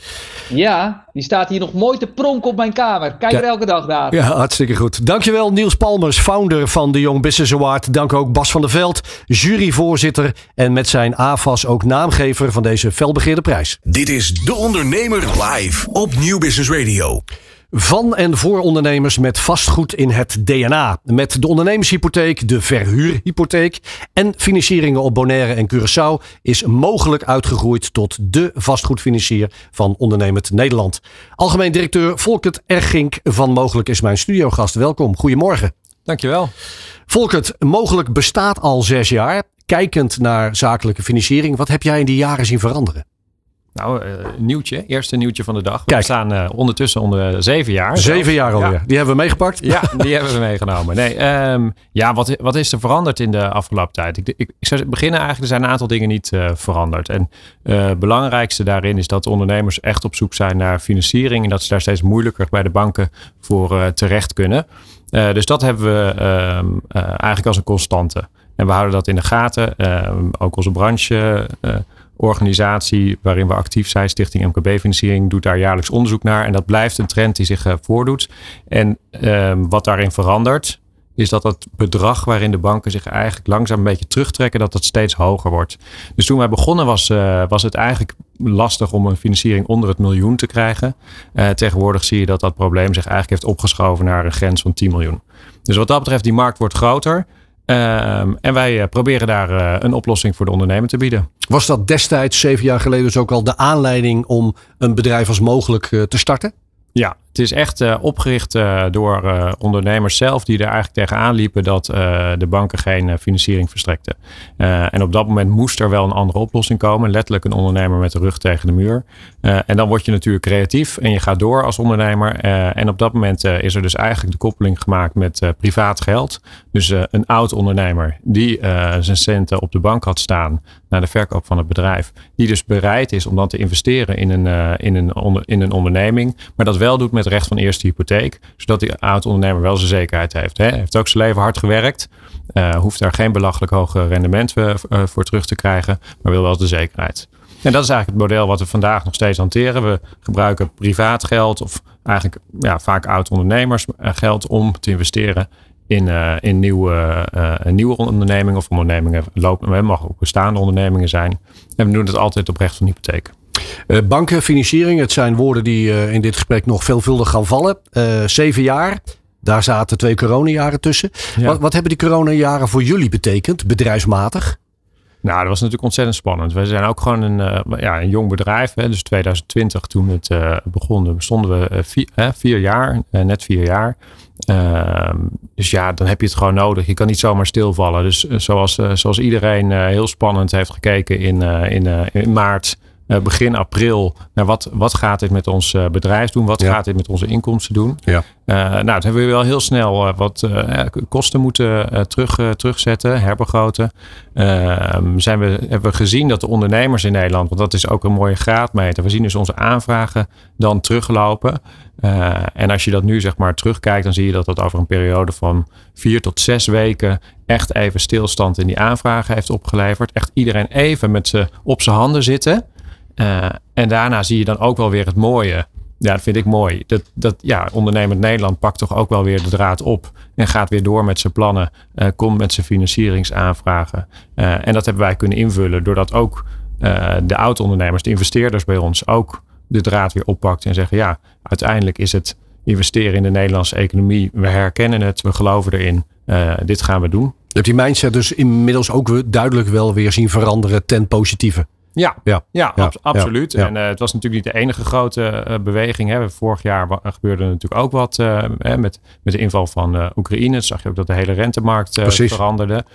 Speaker 7: Ja, die staat hier nog mooi te pronken op mijn kamer. Kijk er elke dag naar.
Speaker 2: Ja, hartstikke goed. Dankjewel Niels Palmers, founder van de Young Business Award. Dank ook Bas van der Veld, juryvoorzitter en met zijn AFAS ook naamgever van deze felbegeerde prijs.
Speaker 1: Dit is De Ondernemer live op Nieuw Business Radio.
Speaker 2: Van en voor ondernemers met vastgoed in het DNA. Met de ondernemershypotheek, de verhuurhypotheek en financieringen op Bonaire en Curaçao is mogelijk uitgegroeid tot de vastgoedfinancier van Ondernemend Nederland. Algemeen directeur Volkert Ergink van Mogelijk is mijn studiogast. Welkom, goedemorgen.
Speaker 8: Dankjewel.
Speaker 2: Volkert, Mogelijk bestaat al zes jaar. Kijkend naar zakelijke financiering, wat heb jij in die jaren zien veranderen?
Speaker 8: Nou, uh, nieuwtje. Eerste nieuwtje van de dag.
Speaker 2: Kijk.
Speaker 8: We staan uh, ondertussen onder zeven jaar.
Speaker 2: Zeven
Speaker 8: zelfs.
Speaker 2: jaar alweer.
Speaker 8: Ja.
Speaker 2: Die hebben we meegepakt.
Speaker 8: Ja, die hebben we meegenomen. Nee, um, ja, wat, wat is er veranderd in de afgelopen tijd? Ik, ik, ik zou beginnen eigenlijk, er zijn een aantal dingen niet uh, veranderd. En het belangrijkste daarin is dat ondernemers echt op zoek zijn naar financiering. En dat ze daar steeds moeilijker bij de banken voor terecht kunnen. dus dat hebben we um, eigenlijk als een constante. En we houden dat in de gaten. ook onze branche organisatie waarin we actief zijn, Stichting MKB-financiering, doet daar jaarlijks onderzoek naar. En dat blijft een trend die zich uh, voordoet. En um, wat daarin verandert, is dat het bedrag waarin de banken zich eigenlijk langzaam een beetje terugtrekken, dat dat steeds hoger wordt. Dus toen wij begonnen was, uh, was het eigenlijk lastig om een financiering onder het miljoen te krijgen. Uh, tegenwoordig zie je dat dat probleem zich eigenlijk heeft opgeschoven naar een grens van 10 miljoen. Dus wat dat betreft, die markt wordt groter. Um, en wij uh, proberen daar uh, een oplossing voor de ondernemer te bieden.
Speaker 2: Was dat destijds, zeven jaar geleden, dus ook al de aanleiding om een bedrijf als mogelijk uh, te starten?
Speaker 8: Ja, het is echt uh, opgericht uh, door uh, ondernemers zelf die er eigenlijk tegenaan liepen dat de banken geen financiering verstrekten. en op dat moment moest er wel een andere oplossing komen. Letterlijk een ondernemer met de rug tegen de muur. en dan word je natuurlijk creatief en je gaat door als ondernemer. en op dat moment is er dus eigenlijk de koppeling gemaakt met privaat geld. Dus een oud ondernemer die zijn centen op de bank had staan naar de verkoop van het bedrijf. Die dus bereid is om dan te investeren in een, in een, in een onderneming. Maar dat wel doet met recht van eerste hypotheek. Zodat die oud-ondernemer wel zijn zekerheid heeft. Hij heeft ook zijn leven hard gewerkt. Uh, hoeft daar geen belachelijk hoog rendement uh, voor terug te krijgen. Maar wil wel de zekerheid. En dat is eigenlijk het model wat we vandaag nog steeds hanteren. We gebruiken privaat geld of eigenlijk ja, vaak oud-ondernemers geld om te investeren in, in nieuwe, uh, nieuwe ondernemingen of ondernemingen lopen. Het mag ook bestaande ondernemingen zijn. En we doen het altijd op recht van hypotheek.
Speaker 2: Uh, banken, financiering, het zijn woorden die uh, in dit gesprek nog veelvuldig gaan vallen. Uh, zeven jaar, daar zaten twee coronajaren tussen. Ja. Wat, wat hebben die coronajaren voor jullie betekend, bedrijfsmatig?
Speaker 8: Nou, dat was natuurlijk ontzettend spannend. We zijn ook gewoon een, ja, een jong bedrijf. Hè. Dus 2020, toen het begon, bestonden we vier, vier jaar, net vier jaar. Ehm, dus ja, dan heb je het gewoon nodig. Je kan niet zomaar stilvallen. Dus eh, zoals, eh, zoals iedereen eh, heel spannend heeft gekeken in, in, in maart, begin april, naar wat, wat gaat dit met ons bedrijf doen? Wat gaat dit met onze inkomsten doen?
Speaker 2: Ja.
Speaker 8: nou, dat hebben we wel heel snel wat kosten moeten terug, terugzetten, herbegroten. Ehm, zijn we, hebben we gezien dat de ondernemers in Nederland, want dat is ook een mooie graadmeter, we zien dus onze aanvragen dan teruglopen. Uh, en als je dat nu zeg maar terugkijkt, dan zie je dat dat over een periode van vier tot zes weken echt even stilstand in die aanvragen heeft opgeleverd. Echt iedereen even met ze op zijn handen zitten. Uh, en daarna zie je dan ook wel weer het mooie. Ja, dat vind ik mooi. Dat, dat ja, ondernemend Nederland pakt toch ook wel weer de draad op. En gaat weer door met zijn plannen. Uh, komt met zijn financieringsaanvragen. en dat hebben wij kunnen invullen doordat ook de oud-ondernemers, de investeerders bij ons, ook de draad weer oppakt en zeggen: ja, uiteindelijk is het investeren in de Nederlandse economie. We herkennen het, we geloven erin. Dit gaan we doen.
Speaker 2: Je hebt die mindset dus inmiddels ook duidelijk wel weer zien veranderen ten positieve.
Speaker 8: Ja, ja, ja, absoluut. En uh, het was natuurlijk niet de enige grote uh, beweging. Hè. Vorig jaar gebeurde er natuurlijk ook wat met, met de inval van Oekraïne. zag je ook dat de hele rentemarkt veranderde.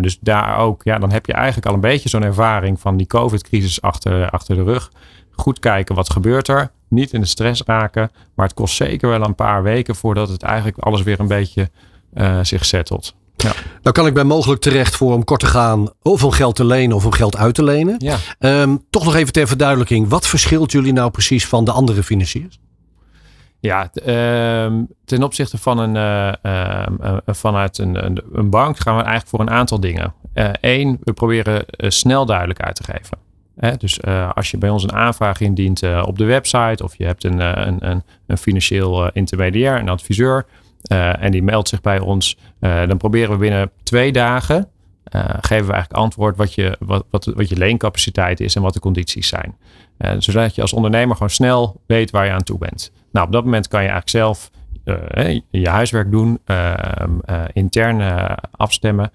Speaker 8: dus daar ook, ja, dan heb je eigenlijk al een beetje zo'n ervaring van die COVID-crisis achter, achter de rug goed kijken wat gebeurt er. Niet in de stress raken. Maar het kost zeker wel een paar weken voordat het eigenlijk alles weer een beetje zich settelt. Ja.
Speaker 2: Nou kan ik bij mogelijk terecht voor om kort te gaan of om geld te lenen of om geld uit te lenen.
Speaker 8: Ja.
Speaker 2: Um, toch nog even ter verduidelijking. Wat verschilt jullie nou precies van de andere financiers?
Speaker 8: Ja, uh, ten opzichte van een, uh, uh, vanuit een, een, een, bank gaan we eigenlijk voor een aantal dingen. Eén, we proberen snel duidelijkheid te geven dus uh, als je bij ons een aanvraag indient uh, op de website of je hebt een, uh, een, een, een, financieel intermediair, een adviseur, en die meldt zich bij ons, dan proberen we binnen twee dagen, geven we eigenlijk antwoord wat je, wat, wat, wat je leencapaciteit is en wat de condities zijn. zodat je als ondernemer gewoon snel weet waar je aan toe bent. Nou, op dat moment kan je eigenlijk zelf je huiswerk doen, ehm, intern afstemmen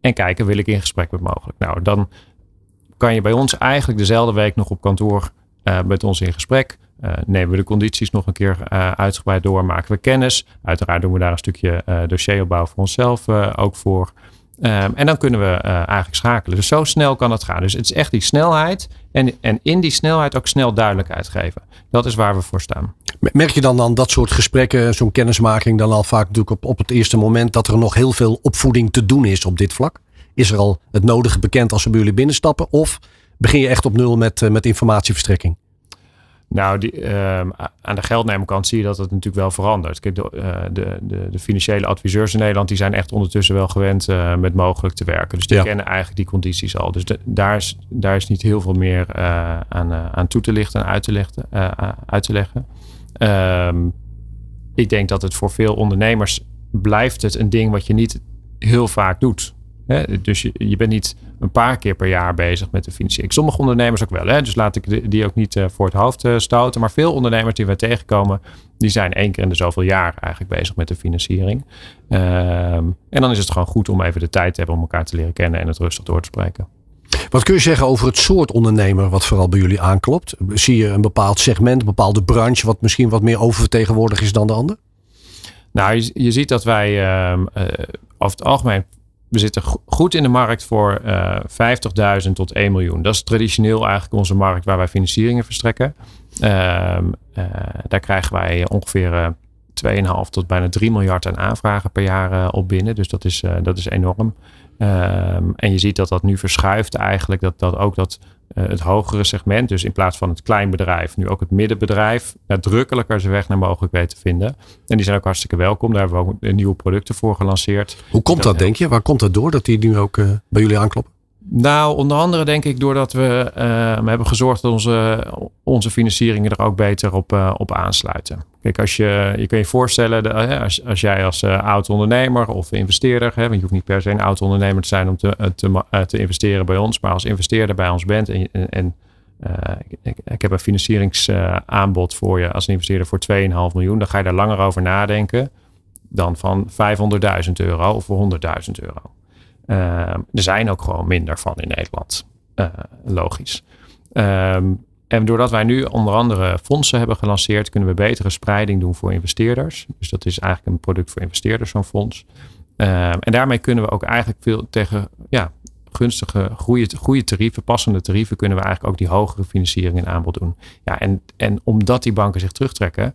Speaker 8: en kijken, wil ik in gesprek met mogelijk. Nou, dan kan je bij ons eigenlijk dezelfde week nog op kantoor uh, met ons in gesprek. Uh, nemen we de condities nog een keer uh, uitgebreid door, maken we kennis. Uiteraard doen we daar een stukje dossieropbouw voor onszelf ook voor. Um, en dan kunnen we eigenlijk schakelen. Dus zo snel kan het gaan. Dus het is echt die snelheid. En, en in die snelheid ook snel duidelijkheid geven. Dat is waar we voor staan.
Speaker 2: Merk je dan dan dat soort gesprekken, zo'n kennismaking, dan al vaak natuurlijk op, op het eerste moment dat er nog heel veel opvoeding te doen is op dit vlak? Is er al het nodige bekend als ze bij jullie binnenstappen? Of begin je echt op nul met, eh, met informatieverstrekking?
Speaker 8: Nou, die, uh, aan de geldnemerkant zie je dat het natuurlijk wel verandert. Kijk, de, uh, de, de, de, financiële adviseurs in Nederland die zijn echt ondertussen wel gewend uh, met mogelijk te werken. Dus die kennen eigenlijk die condities al. Dus de, daar, is, daar is niet heel veel meer aan, aan toe te lichten en uit te, lichten, uit te leggen. Um, ik denk dat het voor veel ondernemers blijft het een ding wat je niet heel vaak doet. Dus je, je, bent niet een paar keer per jaar bezig met de financiering. Sommige ondernemers ook wel. Hè? Dus laat ik die ook niet uh, voor het hoofd uh, stoten. Maar veel ondernemers die we tegenkomen, die zijn één keer in de zoveel jaar eigenlijk bezig met de financiering. Um, en dan is het gewoon goed om even de tijd te hebben om elkaar te leren kennen en het rustig door te spreken.
Speaker 2: Wat kun je zeggen over het soort ondernemer wat vooral bij jullie aanklopt? Zie je een bepaald segment, een bepaalde branche wat misschien wat meer oververtegenwoordigd is dan de ander?
Speaker 8: Nou, je, je ziet dat wij uh, uh, over het algemeen we zitten goed in de markt voor uh, eh, 50.000 tot 1 miljoen. Dat is traditioneel eigenlijk onze markt waar wij financieringen verstrekken. Uh, uh, daar krijgen wij ongeveer 2,5 tot bijna 3 miljard aan aanvragen per jaar op binnen. Dus dat is, dat is enorm. Ehm, en je ziet dat dat nu verschuift eigenlijk. Dat, dat ook dat uh, het hogere segment, dus in plaats van het kleinbedrijf, nu ook het middenbedrijf, nadrukkelijker zijn weg naar mogelijk weten te vinden. En die zijn ook hartstikke welkom. Daar hebben we ook nieuwe producten voor gelanceerd.
Speaker 2: Hoe komt dat, denk je? Waar komt dat door dat die nu ook uh, bij jullie aankloppen?
Speaker 8: Nou, onder andere denk ik doordat we uh, hebben gezorgd dat onze, onze financieringen er ook beter op, uh, op aansluiten. Kijk, als je, je kan je voorstellen, als, jij als uh, oud ondernemer of investeerder, hè, want je hoeft niet per se een oud ondernemer te zijn om te, te, te investeren bij ons, maar als investeerder bij ons bent en, en, ik, ik, heb een financieringsaanbod voor je als investeerder voor 2,5 miljoen, dan ga je daar langer over nadenken dan van 500.000 euro of voor 100.000 euro. Uh, er zijn ook gewoon minder van in Nederland. Uh, logisch. Um, en doordat wij nu onder andere fondsen hebben gelanceerd, kunnen we betere spreiding doen voor investeerders. Dus dat is eigenlijk een product voor investeerders, zo'n fonds. Ehm, en daarmee kunnen we ook eigenlijk veel tegen ja, gunstige, goede, goede tarieven, passende tarieven, kunnen we eigenlijk ook die hogere financiering in aanbod doen. Ja, en, en omdat die banken zich terugtrekken,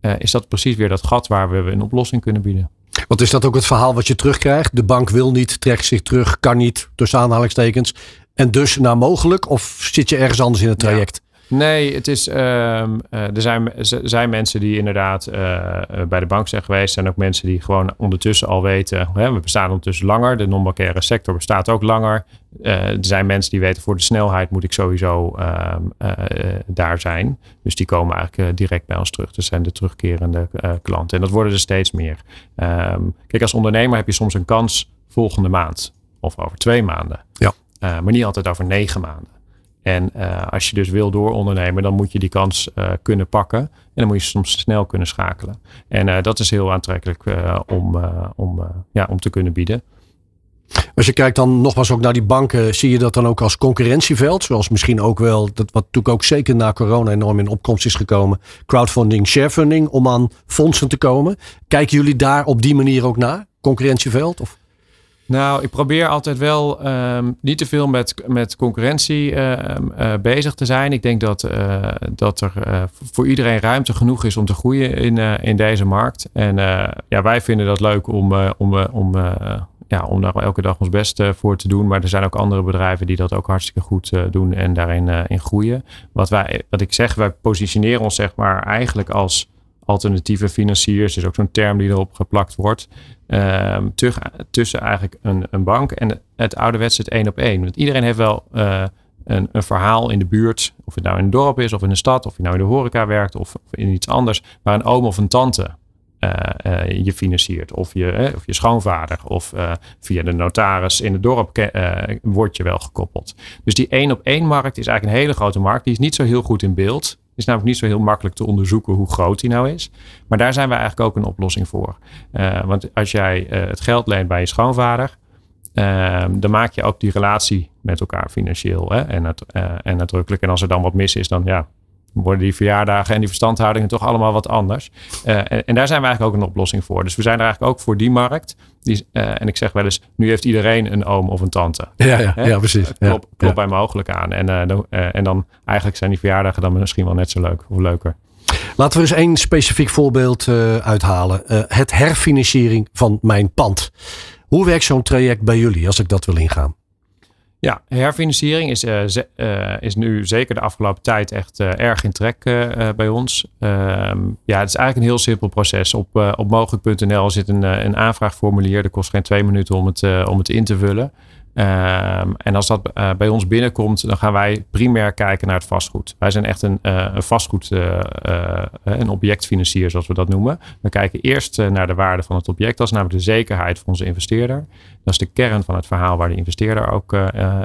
Speaker 8: uh, is dat precies weer dat gat waar we een oplossing kunnen bieden.
Speaker 2: Want is dat ook het verhaal wat je terugkrijgt? De bank wil niet, trekt zich terug, kan niet, tussen aanhalingstekens. En dus naar mogelijk? Of zit je ergens anders in het traject?
Speaker 8: Nee, het is, um, er zijn, zijn mensen die inderdaad uh, bij de bank zijn geweest. Er zijn ook mensen die gewoon ondertussen al weten. Hè, we bestaan ondertussen langer. De non-bankaire sector bestaat ook langer. Uh, er zijn mensen die weten voor de snelheid moet ik sowieso uh, daar zijn. Dus die komen eigenlijk direct bij ons terug. Dat zijn de terugkerende klanten. En dat worden er steeds meer. Um, kijk, als ondernemer heb je soms een kans volgende maand. Of over twee maanden.
Speaker 2: Ja.
Speaker 8: maar niet altijd over negen maanden. En uh, als je dus wil doorondernemen, dan moet je die kans uh, kunnen pakken. En dan moet je soms snel kunnen schakelen. En uh, dat is heel aantrekkelijk om, om, ja, om te kunnen bieden.
Speaker 2: Als je kijkt dan nogmaals ook naar die banken, zie je dat dan ook als concurrentieveld? Zoals misschien ook wel, dat wat natuurlijk ook zeker na corona enorm in opkomst is gekomen. Crowdfunding, sharefunding, om aan fondsen te komen. Kijken jullie daar op die manier ook naar? Concurrentieveld? Of?
Speaker 8: Nou, ik probeer altijd wel um, niet te veel met, met concurrentie uh, uh, bezig te zijn. Ik denk dat, uh, dat er voor iedereen ruimte genoeg is om te groeien in, in deze markt. En ja, wij vinden dat leuk om, om, om, ja, om daar elke dag ons best voor te doen. Maar er zijn ook andere bedrijven die dat ook hartstikke goed doen en daarin in groeien. Wat, wij, wat ik zeg, wij positioneren ons zeg maar eigenlijk als alternatieve financiers. is ook zo'n term die erop geplakt wordt. Um, tussen eigenlijk een, een bank en het ouderwetse het één op één. Want iedereen heeft wel uh, een, een, verhaal in de buurt. Of het nou in een dorp is of in een stad. Of je nou in de horeca werkt of, of in iets anders. Waar een oom of een tante uh, uh, je financiert. Of je, of je schoonvader. Of via de notaris in het dorp word je wel gekoppeld. Dus die één op één markt is eigenlijk een hele grote markt. Die is niet zo heel goed in beeld is namelijk niet zo heel makkelijk te onderzoeken hoe groot die nou is. Maar daar zijn we eigenlijk ook een oplossing voor. Uh, want als jij uh, het geld leent bij je schoonvader, uh, dan maak je ook die relatie met elkaar financieel hè, en, het, en nadrukkelijk. En als er dan wat mis is, dan ja, worden die verjaardagen en die verstandhoudingen toch allemaal wat anders. Uh, en, en, daar zijn we eigenlijk ook een oplossing voor. Dus we zijn er eigenlijk ook voor die markt. Die, uh, en ik zeg wel eens, nu heeft iedereen een oom of een tante.
Speaker 2: Ja, ja, ja precies.
Speaker 8: Klopt ja, klop bij mogelijk aan. En, uh, dan, en dan eigenlijk zijn die verjaardagen dan misschien wel net zo leuk of leuker.
Speaker 2: Laten we eens één specifiek voorbeeld uithalen. het herfinanciering van mijn pand. Hoe werkt zo'n traject bij jullie als ik dat wil ingaan?
Speaker 8: Ja, herfinanciering is, ze, uh, is nu zeker de afgelopen tijd echt uh, erg in trek bij ons. Ehm, ja, het is eigenlijk een heel simpel proces. Op, op mogelijk.nl zit een, een aanvraagformulier. Dat kost geen twee minuten om het, om het in te vullen. Um, en als dat uh, bij ons binnenkomt, dan gaan wij primair kijken naar het vastgoed. Wij zijn echt een, uh, een vastgoed, uh, een objectfinancier, zoals we dat noemen. We kijken eerst naar de waarde van het object. Dat is namelijk de zekerheid van onze investeerder. Dat is de kern van het verhaal waar de investeerder ook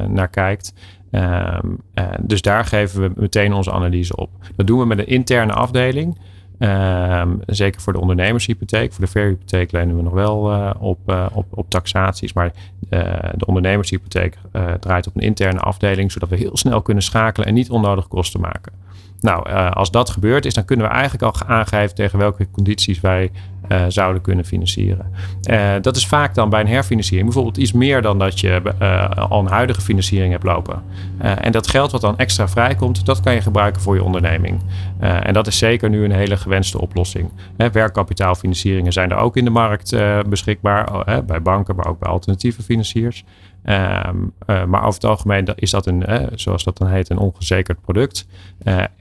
Speaker 8: naar kijkt. Um, dus daar geven we meteen onze analyse op. Dat doen we met een interne afdeling. Um, zeker voor de ondernemershypotheek. Voor de verhypotheek lenen we nog wel uh, op, uh, op, op taxaties. Maar uh, de ondernemershypotheek draait op een interne afdeling. Zodat we heel snel kunnen schakelen en niet onnodig kosten maken. Nou, als dat gebeurd is, dan kunnen we eigenlijk al aangeven tegen welke condities wij uh, zouden kunnen financieren. Uh, dat is vaak dan bij een herfinanciering bijvoorbeeld iets meer dan dat je al een huidige financiering hebt lopen. en dat geld wat dan extra vrijkomt, dat kan je gebruiken voor je onderneming. en dat is zeker nu een hele gewenste oplossing. werkkapitaalfinancieringen zijn er ook in de markt beschikbaar, bij banken, maar ook bij alternatieve financiers. Ehm, maar over het algemeen is dat een, zoals dat dan heet, een ongezekerd product.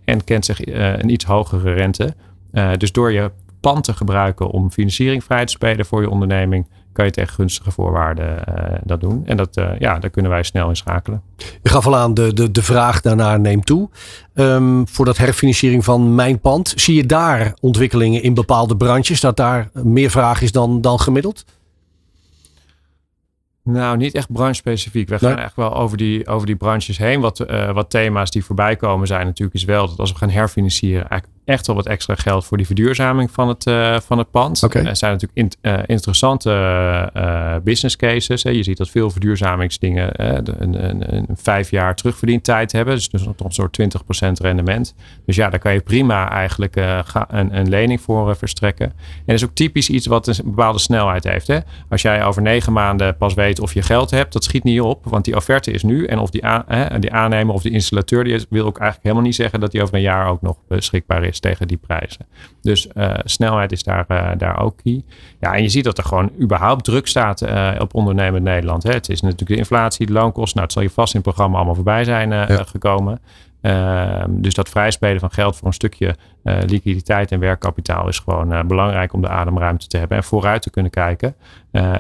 Speaker 8: en kent zich een iets hogere rente. dus door je pand te gebruiken om financiering vrij te spelen voor je onderneming, kan je tegen gunstige voorwaarden dat doen. En dat, ja, daar kunnen wij snel in schakelen.
Speaker 2: Je gaf al aan, de, de, de vraag daarnaar neemt toe. Um, voor dat herfinanciering van mijn pand, zie je daar ontwikkelingen in bepaalde branches, dat daar meer vraag is dan, dan gemiddeld?
Speaker 8: Nou, niet echt branche-specifiek. We gaan echt wel over die, over die branches heen. Wat, uh, wat thema's die voorbij komen zijn natuurlijk is wel dat als we gaan herfinancieren, eigenlijk echt wel wat extra geld voor die verduurzaming van het, uh, van het pand.
Speaker 2: Okay.
Speaker 8: Er zijn natuurlijk in, uh, interessante uh, business cases. Hè. Je ziet dat veel verduurzamingsdingen een, een, een, vijf jaar terugverdientijd hebben. Dus, dus een soort 20% rendement. Dus ja, daar kan je prima eigenlijk een, een, lening voor verstrekken. En dat is ook typisch iets wat een bepaalde snelheid heeft. Hè. Als jij over negen maanden pas weet of je geld hebt, dat schiet niet op. Want die offerte is nu. En of die, aan, die aannemer of die installateur, die wil ook eigenlijk helemaal niet zeggen dat die over een jaar ook nog beschikbaar is tegen die prijzen. Dus uh, snelheid is daar, uh, daar ook key. Ja, en je ziet dat er gewoon überhaupt druk staat uh, op ondernemend Nederland. Hè. Het is natuurlijk de inflatie, de loonkosten. Nou, het zal je vast in het programma allemaal voorbij zijn ja. gekomen. Ehm, dus dat vrijspelen van geld voor een stukje liquiditeit en werkkapitaal is gewoon belangrijk om de ademruimte te hebben en vooruit te kunnen kijken.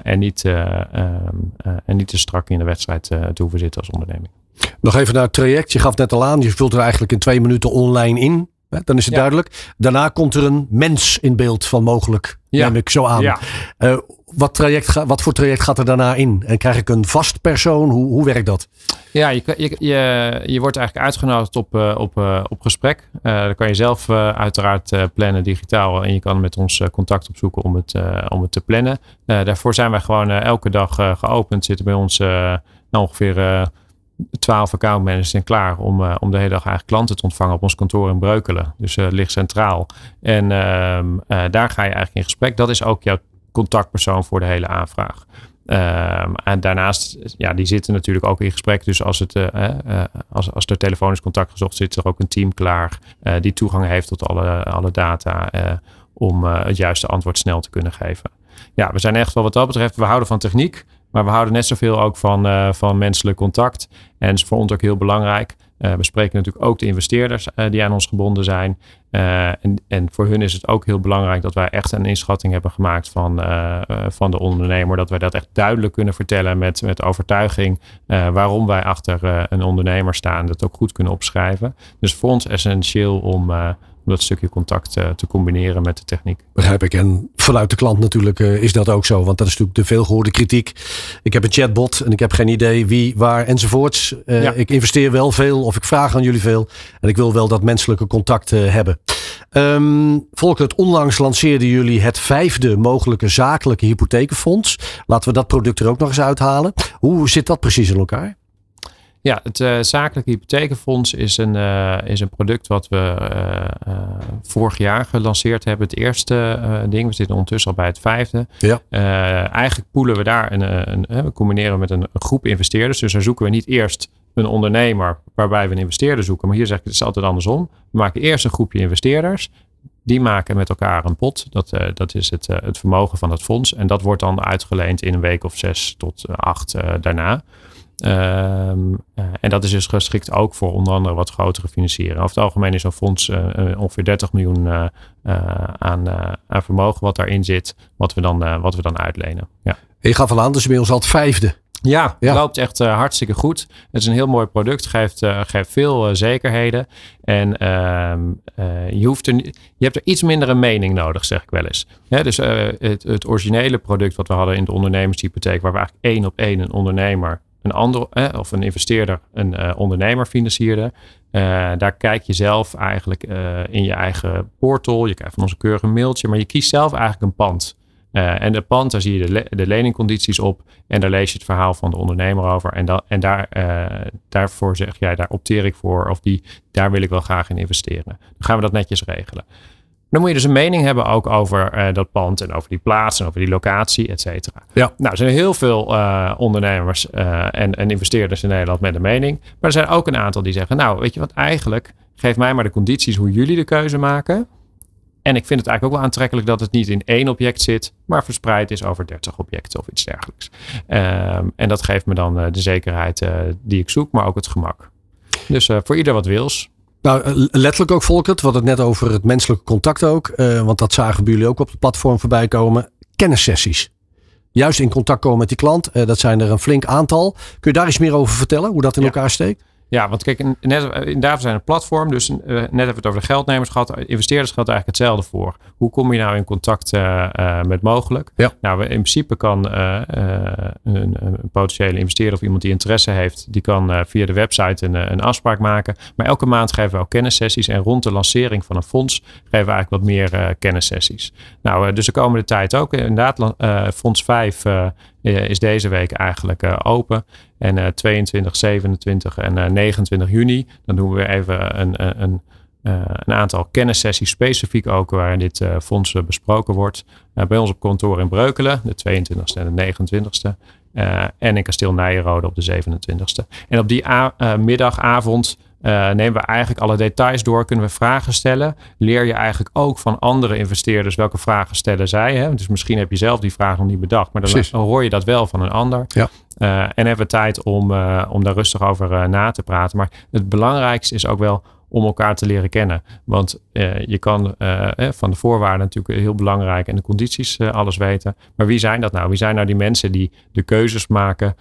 Speaker 8: en, niet, um, en niet te strak in de wedstrijd te hoeven zitten als onderneming.
Speaker 2: Nog even naar het traject. Je gaf net al aan, je vult er eigenlijk in twee minuten online in. Dan is het ja. duidelijk. Daarna komt er een mens in beeld van mogelijk. Ja. Neem ik zo aan.
Speaker 8: Ja.
Speaker 2: Uh, wat, traject, wat voor traject gaat er daarna in? En krijg ik een vast persoon? Hoe, hoe werkt dat?
Speaker 8: Ja, je, je, je, je wordt eigenlijk uitgenodigd op, uh, op, uh, op gesprek. Uh, dat kan je zelf uiteraard plannen digitaal. En je kan met ons contact opzoeken om het, om het te plannen. daarvoor zijn wij gewoon elke dag geopend. Zitten bij ons nou, ongeveer twaalf accountmanagers zijn klaar om, uh, om de hele dag eigenlijk klanten te ontvangen op ons kantoor in Breukelen. Dus uh, ligt centraal. En uh, daar ga je eigenlijk in gesprek. Dat is ook jouw contactpersoon voor de hele aanvraag. Um, en daarnaast, ja, die zitten natuurlijk ook in gesprek. Dus als, het, als, als er telefonisch contact gezocht zit, er ook een team klaar die toegang heeft tot alle, alle data om het juiste antwoord snel te kunnen geven. Ja, we zijn echt wel wat dat betreft, we houden van techniek. Maar we houden net zoveel ook van, uh, van menselijk contact. En is voor ons ook heel belangrijk. Uh, we spreken natuurlijk ook de investeerders uh, die aan ons gebonden zijn. en, en voor hun is het ook heel belangrijk dat wij echt een inschatting hebben gemaakt van, van de ondernemer. Dat wij dat echt duidelijk kunnen vertellen met, met overtuiging waarom wij achter een ondernemer staan. Dat ook goed kunnen opschrijven. Dus voor ons essentieel om dat stukje contact uh, te combineren met de techniek.
Speaker 2: Begrijp ik. En vanuit de klant natuurlijk uh, is dat ook zo. Want dat is natuurlijk de veelgehoorde kritiek. Ik heb een chatbot en ik heb geen idee wie, waar enzovoorts. Ja. Ik investeer wel veel of ik vraag aan jullie veel. En ik wil wel dat menselijke contact hebben. Um, Volker, onlangs lanceerden jullie het vijfde mogelijke zakelijke hypothekenfonds. Laten we dat product er ook nog eens uithalen. Hoe zit dat precies in elkaar?
Speaker 8: Ja, het uh, zakelijke hypothekenfonds is een, uh, is een product wat we uh, vorig jaar gelanceerd hebben. Het eerste ding. We zitten ondertussen al bij het vijfde.
Speaker 2: Ja.
Speaker 8: eigenlijk poelen we daar een, een, we combineren met een, een, groep investeerders. Dus daar zoeken we niet eerst een ondernemer waarbij we een investeerder zoeken. Maar hier zeg ik het is altijd andersom. We maken eerst een groepje investeerders. Die maken met elkaar een pot. Dat, dat is het, het vermogen van het fonds. En dat wordt dan uitgeleend in een week of zes tot acht daarna. Um, uh, en dat is dus geschikt ook voor onder andere wat grotere financieren. Over het algemeen is zo'n fonds uh, ongeveer 30 miljoen uh, aan, aan vermogen wat daarin zit, wat we dan, wat we dan uitlenen. Ja.
Speaker 2: Je gaf al aan, dus inmiddels al het vijfde.
Speaker 8: Ja, ja. loopt echt hartstikke goed. Het is een heel mooi product, geeft, geeft veel zekerheden. En ehm, je, hoeft er, je hebt er iets minder een mening nodig, zeg ik wel eens. Ja, dus het, het originele product wat we hadden in de ondernemershypotheek, waar we eigenlijk één op één een ondernemer een ander eh, of een investeerder een uh, ondernemer financierde. Uh, daar kijk je zelf eigenlijk uh, in je eigen portal. Je krijgt van ons een keurig mailtje, maar je kiest zelf eigenlijk een pand. en de pand, daar zie je de, de, leningcondities op en daar lees je het verhaal van de ondernemer over. En, en daar, daarvoor zeg jij, daar opteer ik voor of die, daar wil ik wel graag in investeren. Dan gaan we dat netjes regelen. Dan moet je dus een mening hebben ook over uh, dat pand en over die plaats en over die locatie, et cetera.
Speaker 2: Ja.
Speaker 8: Nou, er zijn heel veel uh, ondernemers uh, en, en, investeerders in Nederland met een mening. Maar er zijn ook een aantal die zeggen, nou, weet je wat, eigenlijk geef mij maar de condities hoe jullie de keuze maken. En ik vind het eigenlijk ook wel aantrekkelijk dat het niet in één object zit, maar verspreid is over 30 objecten of iets dergelijks. Um, en dat geeft me dan de zekerheid die ik zoek, maar ook het gemak. Dus voor ieder wat wils.
Speaker 2: Nou, eh, letterlijk ook Volkert. We hadden het net over het menselijke contact ook. Uh, want dat zagen jullie ook op het platform voorbij komen. Kennissessies. Juist in contact komen met die klant. Uh, dat zijn er een flink aantal. Kun je daar iets meer over vertellen? Hoe dat in
Speaker 8: ja.
Speaker 2: elkaar steekt?
Speaker 8: Ja, want kijk, net, inderdaad, we zijn een platform. Dus uh, net hebben we het over de geldnemers gehad. Investeerders geldt eigenlijk hetzelfde voor. Hoe kom je nou in contact uh, uh, met mogelijk?
Speaker 2: Ja.
Speaker 8: Nou, in principe kan een, een, potentiële investeerder of iemand die interesse heeft, die kan via de website een, een afspraak maken. Maar elke maand geven we ook kennissessies. En rond de lancering van een fonds geven we eigenlijk wat meer kennissessies. Nou, dus de komende tijd ook. Inderdaad, fonds 5 is deze week eigenlijk open. En 22, 27 en 29 juni, dan doen we even een, een, een aantal kennissessies specifiek ook waarin dit uh, fonds besproken wordt. Bij ons op kantoor in Breukelen, de 22e en de 29e. Uh, en in Kasteel Nijenrode op de 27e. En op die middagavond uh, nemen we eigenlijk alle details door, kunnen we vragen stellen. Leer je eigenlijk ook van andere investeerders welke vragen stellen zij. Hè? Dus misschien heb je zelf die vraag nog niet bedacht, maar dan, dan hoor je dat wel van een ander.
Speaker 2: Ja.
Speaker 8: Uh, en hebben we tijd om, uh, om daar rustig over na te praten. Maar het belangrijkste is ook wel om elkaar te leren kennen. Want uh, je kan uh, van de voorwaarden natuurlijk heel belangrijk en de condities alles weten. Maar wie zijn dat nou? Wie zijn nou die mensen die de keuzes maken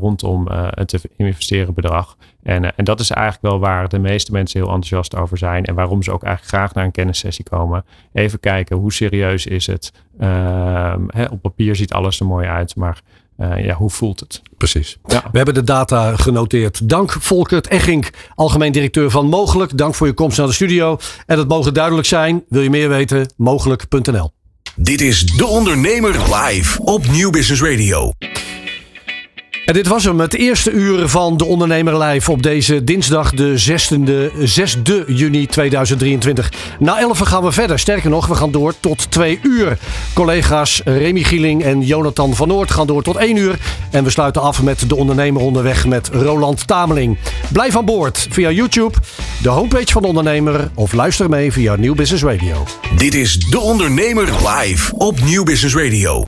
Speaker 8: rondom het investeren bedrag? En, en dat is eigenlijk wel waar de meeste mensen heel enthousiast over zijn. En waarom ze ook eigenlijk graag naar een kennissessie komen. Even kijken, hoe serieus is het? Ehm, op papier ziet alles er mooi uit, maar uh, ja, hoe voelt het?
Speaker 2: Precies. Ja. We hebben de data genoteerd. Dank Volkert Eggink, algemeen directeur van Mogelijk. Dank voor je komst naar de studio. En het mogen duidelijk zijn. Wil je meer weten? Mogelijk.nl.
Speaker 1: Dit is De Ondernemer live op Nieuw Business Radio. En dit was hem, het eerste uur van De Ondernemer Live op deze dinsdag de 6e, 6 juni 2023. Na 11 gaan we verder. Sterker nog, we gaan door tot 2 uur. Collega's Remy Gieling en Jonathan van Noord gaan door tot 1 uur. En we sluiten af met De Ondernemer onderweg met Roland Tameling. Blijf aan boord via YouTube, de homepage van De Ondernemer of luister mee via Nieuw Business Radio. Dit is De Ondernemer Live op Nieuw Business Radio.